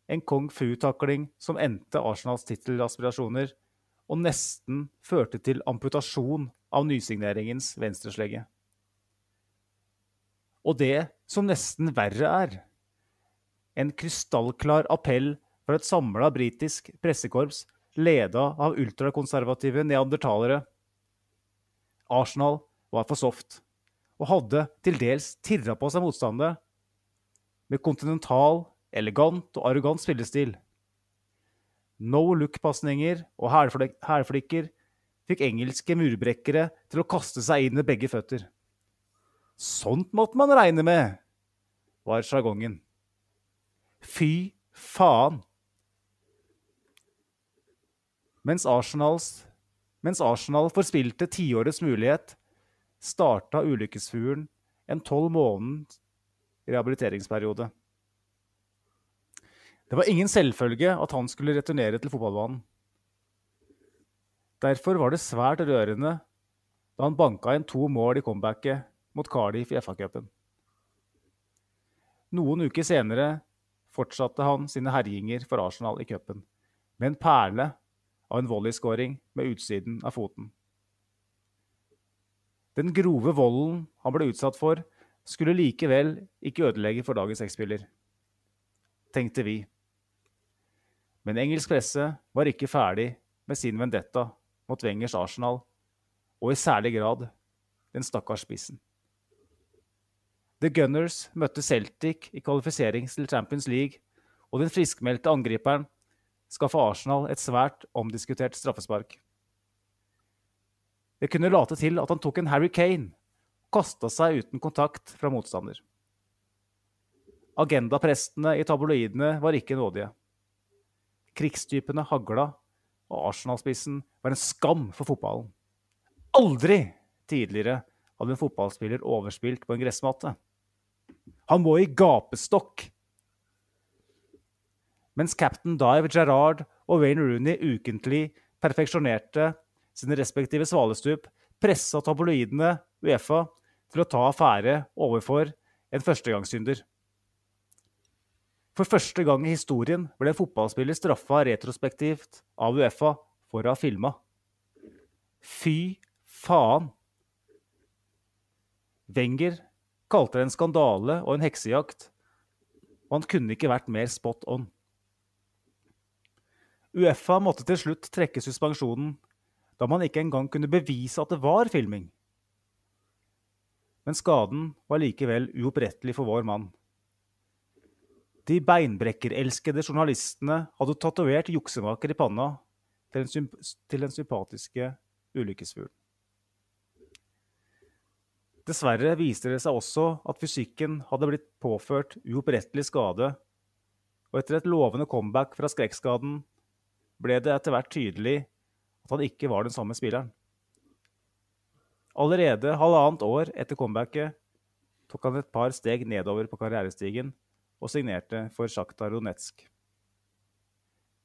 En kung fu-takling som endte Arsenals tittelaspirasjoner og nesten førte til amputasjon av nysigneringens venstreslegge. Og det som nesten verre er, en krystallklar appell fra et samla britisk pressekorps leda av ultrakonservative neandertalere. Arsenal var for soft og hadde til dels tirra på seg motstandere med kontinental, elegant og arrogant spillestil. No look-pasninger og hælflik hælflikker fikk engelske murbrekkere til å kaste seg inn med begge føtter. Sånt måtte man regne med, var sjargongen. Fy faen! Mens, Arsenals, mens Arsenal forspilte tiårets mulighet, starta ulykkesfuglen en tolv måneders rehabiliteringsperiode. Det var ingen selvfølge at han skulle returnere til fotballbanen. Derfor var det svært rørende da han banka inn to mål i comebacket mot Cardiff i FA-cupen. Noen uker senere fortsatte han sine herjinger for Arsenal i cupen, med en perle av en volleyskåring med utsiden av foten. Den grove volden han ble utsatt for, skulle likevel ikke ødelegge for dagens X-spiller, tenkte vi. Men engelsk presse var ikke ferdig med sin vendetta mot Wengers Arsenal, og i særlig grad den stakkars spissen. The Gunners møtte Celtic i kvalifisering til Champions League, og den friskmeldte angriperen skaffa Arsenal et svært omdiskutert straffespark. Det kunne late til at han tok en Harry Kane kasta seg uten kontakt fra motstander. Agendaprestene i tabloidene var ikke nådige. Krigstypene hagla, og Arsenal-spissen var en skam for fotballen. Aldri tidligere hadde en fotballspiller overspilt på en gressmatte. Han må i gapestokk! Mens captain Dive Gerrard og Wayne Rooney ukentlig perfeksjonerte sine respektive svalestup, pressa tabloidene Uefa til å ta affære overfor en førstegangssynder. For første gang i historien ble en fotballspiller straffa retrospektivt av Uefa for å ha filma. Fy faen! Wenger kalte det en skandale og en heksejakt, og han kunne ikke vært mer spot on. Uefa måtte til slutt trekke suspensjonen, da man ikke engang kunne bevise at det var filming. Men skaden var likevel uopprettelig for vår mann. De beinbrekkerelskede journalistene hadde tatovert juksemaker i panna til den, til den sympatiske ulykkesfuglen. Dessverre viste det seg også at fysikken hadde blitt påført uopprettelig skade, og etter et lovende comeback fra skrekkskaden ble det etter hvert tydelig at han ikke var den samme spilleren. Allerede halvannet år etter comebacket tok han et par steg nedover på karrierestigen og signerte for Sjakta Ronetsk.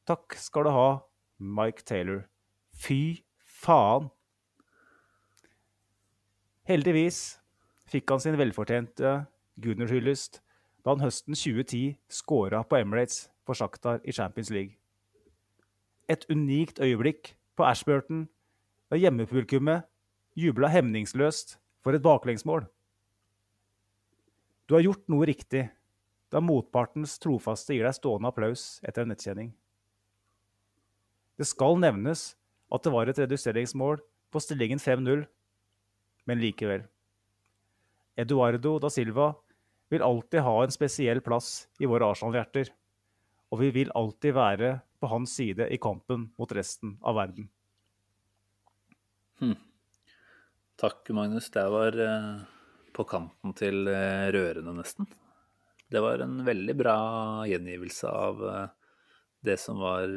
Takk skal du ha, Mike Taylor. Fy faen! Heldigvis fikk han sin velfortjente Gunnar-hyllest da han høsten 2010 skåra på Emirates for Shakhtar i Champions League. Et unikt øyeblikk på Ashburton da hjemmepublikummet jubla hemningsløst for et baklengsmål. Du har gjort noe riktig da motpartens trofaste gir deg stående applaus etter en nettkjenning. Det skal nevnes at det var et reduseringsmål på stillingen 5-0, men likevel. Eduardo da Silva vil alltid ha en spesiell plass i våre Arsenal-hjerter, og vi vil alltid være på hans side i kampen mot resten av verden. Hmm. Takk, Magnus. Det var eh, på kanten til eh, rørende, nesten. Det var en veldig bra gjengivelse av eh, det som var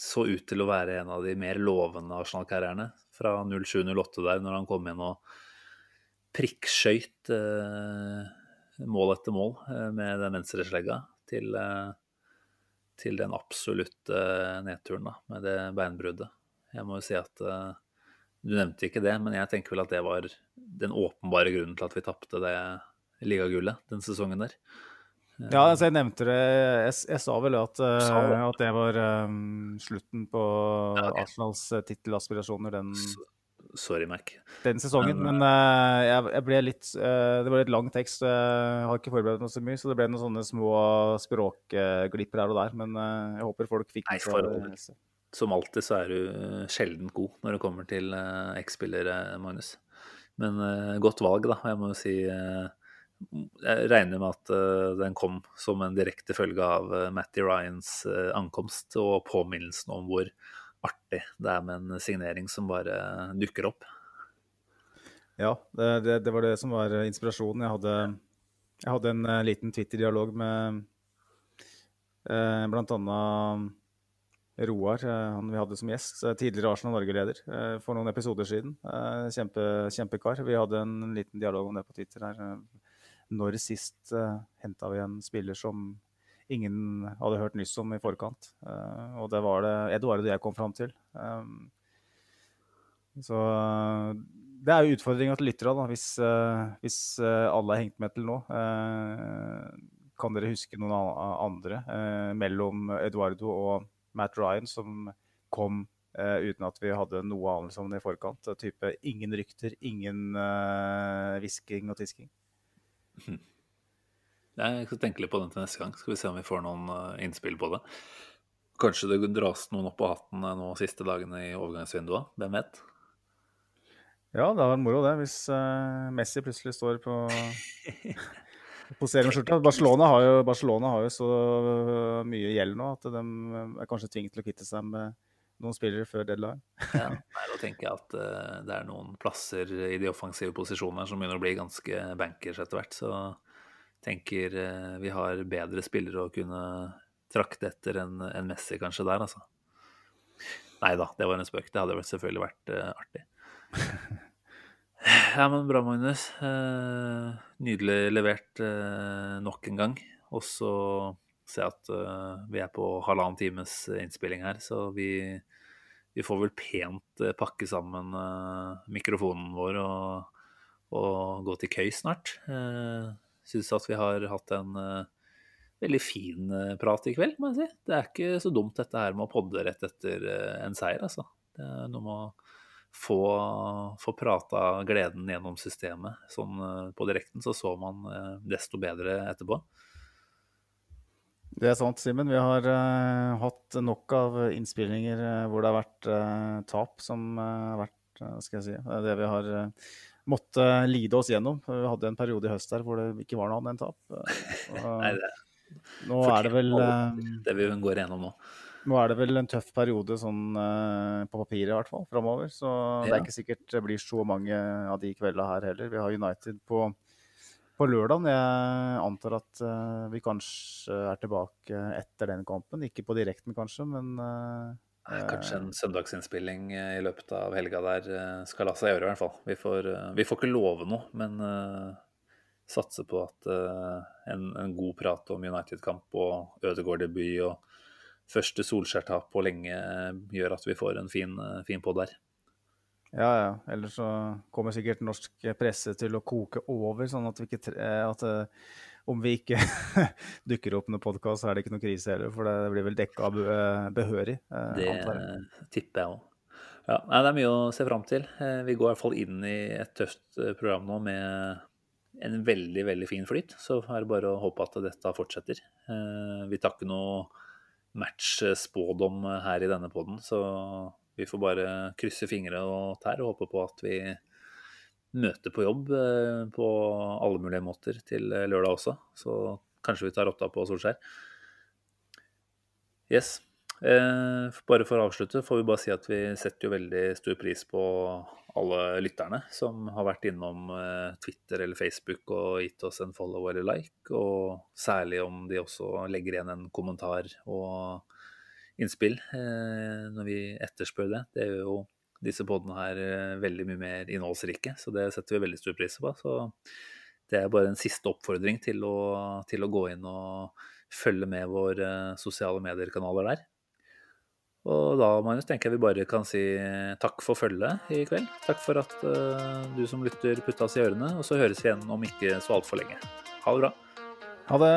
så ut til å være en av de mer lovende Arsenal-karrierene. Fra 07-08 der, når han kom inn og prikkskøyt mål etter mål med den venstreslegga, til, eh, til den absolutte nedturen da, med det beinbruddet. Jeg må jo si at eh, Du nevnte ikke det, men jeg tenker vel at det var den åpenbare grunnen til at vi tapte det ligagullet den sesongen der. Ja, altså jeg nevnte det Jeg, jeg sa vel at, uh, at det var um, slutten på Ja, okay. Arsenals tittelaspirasjoner den, Sorry, Mac. den sesongen. Men, Men uh, jeg, jeg ble litt uh, Det var litt lang tekst, så jeg har ikke forberedt meg så mye. Så det ble noen sånne små språkglipper her og der. Men uh, jeg håper folk fikk Nei, for som alltid så er du sjelden god når det kommer til X-spillere, Magnus. Men godt valg, da. Jeg må jo si jeg regner med at den kom som en direkte følge av Matty Ryans ankomst og påminnelsen om hvor artig det er med en signering som bare dukker opp. Ja, det, det, var det som var inspirasjonen. Jeg hadde, jeg hadde en liten Twitter-dialog med Eh, annet Roar, eh, han vi hadde som gjest, tidligere Arsenal Norge-leder, eh, for noen episoder siden. Kjempe, kjempekar. Vi hadde en liten dialog om det på Twitter her. Når sist henta vi en spiller som ingen hadde hørt nyss om i forkant? og det var det Eduardo jeg kom fram til. så det er jo utfordringa til lyttere, hvis, hvis alle har hengt med til nå. Kan dere huske noen andre eh, mellom Eduardo og Matt Ryan som kom eh, uten at vi hadde noe anelse om det i forkant? Type ingen rykter, ingen hvisking og tisking? Jeg skal tenke litt på den til neste gang. Skal vi se om vi får noen uh, innspill på det. Kanskje det dras noen opp på hatten nå siste dagene i overgangsvinduet. Hvem vet? Ja, det var moro det, hvis uh, Messi plutselig står på Poserer med skjorta. Barcelona har, jo, Barcelona har jo så mye gjeld nå at de er kanskje tvunget til å kvitte seg med noen spillere før deadline. ja, nei, Da tenker jeg at uh, det er noen plasser i de offensive posisjonene som begynner å bli ganske bankers etter hvert. Så tenker uh, vi har bedre spillere å kunne trakte etter enn en Messi kanskje der, altså. Nei da, det var en spøk. Det hadde selvfølgelig vært uh, artig. Ja, men bra, Magnus. Eh, nydelig levert eh, nok en gang. Og så ser jeg at eh, vi er på halvannen times innspilling her, så vi, vi får vel pent eh, pakke sammen eh, mikrofonen vår og, og, gå til køy snart. Eh, Syns at vi har hatt en veldig fin prat i kveld, må jeg si. Det er ikke så dumt dette her med å podde rett etter en seier, altså. Det er noe med å få, få prata gleden gjennom systemet. Sånn eh, på direkten så så man eh, desto bedre etterpå. Det er sant, Simen. Vi har uh, hatt nok av innspillinger uh, hvor det har vært uh, tap som har vært skal jeg si, det vi har måttet lide oss gjennom. Vi hadde en periode i høst der hvor det ikke var noe annet enn tap. Nei, det, nå er det vel Det vi går gjennom nå. Nå er det vel en tøff periode sånn uh, på papiret i hvert fall, framover. Så ja. det er ikke sikkert det blir så mange av de kveldene her heller. Vi har United på, på lørdag. Jeg antar at uh, vi kanskje er tilbake etter den kampen. Ikke på direkten kanskje, men Kanskje en søndagsinnspilling i løpet av helga der skal la seg gjøre, i hvert fall. Vi får, vi får ikke love noe, men satse på at en, en, god prat om United-kamp og Ødegaard-debut og første Solskjær-tap på lenge eh, gjør at vi får en fin, eh, fin pod der. Ja, ja. Ellers så kommer sikkert norsk presse til å koke over, sånn at vi ikke eh, at, om vi ikke dukker opp med podkast, så er det ikke noe krise heller. For det blir vel dekka behørig. Det tipper jeg òg. Ja, det er mye å se fram til. Vi går i hvert fall inn i et tøft program nå med en veldig, veldig fin flyt. Så er det bare å håpe at dette fortsetter. Vi tar ikke noe matchspådom her i denne poden. Så vi får bare krysse fingre og tær og håpe på at vi møter på jobb eh, på alle mulige måter til lørdag også. Så kanskje vi tar rotta på Solskjær. Yes. Eh, bare for å avslutte får vi bare si at vi setter jo veldig stor pris på alle lytterne som har vært innom eh, Twitter eller Facebook og gitt oss en follow eller like. Og særlig om de også legger igjen en kommentar og innspill eh, når vi etterspør det. Det gjør jo disse podene her eh, veldig mye mer innholdsrike, så det setter vi veldig stor pris på. Så det er bare en siste oppfordring til å, til å gå inn og følge med våre sosiale medier-kanaler der. Og da Magnus, tenker jeg vi bare kan si takk for følget i kveld. Takk for at uh, du som lytter putta oss i ørene, og så høres vi igjen om ikke så altfor lenge. Ha det bra. Ha det.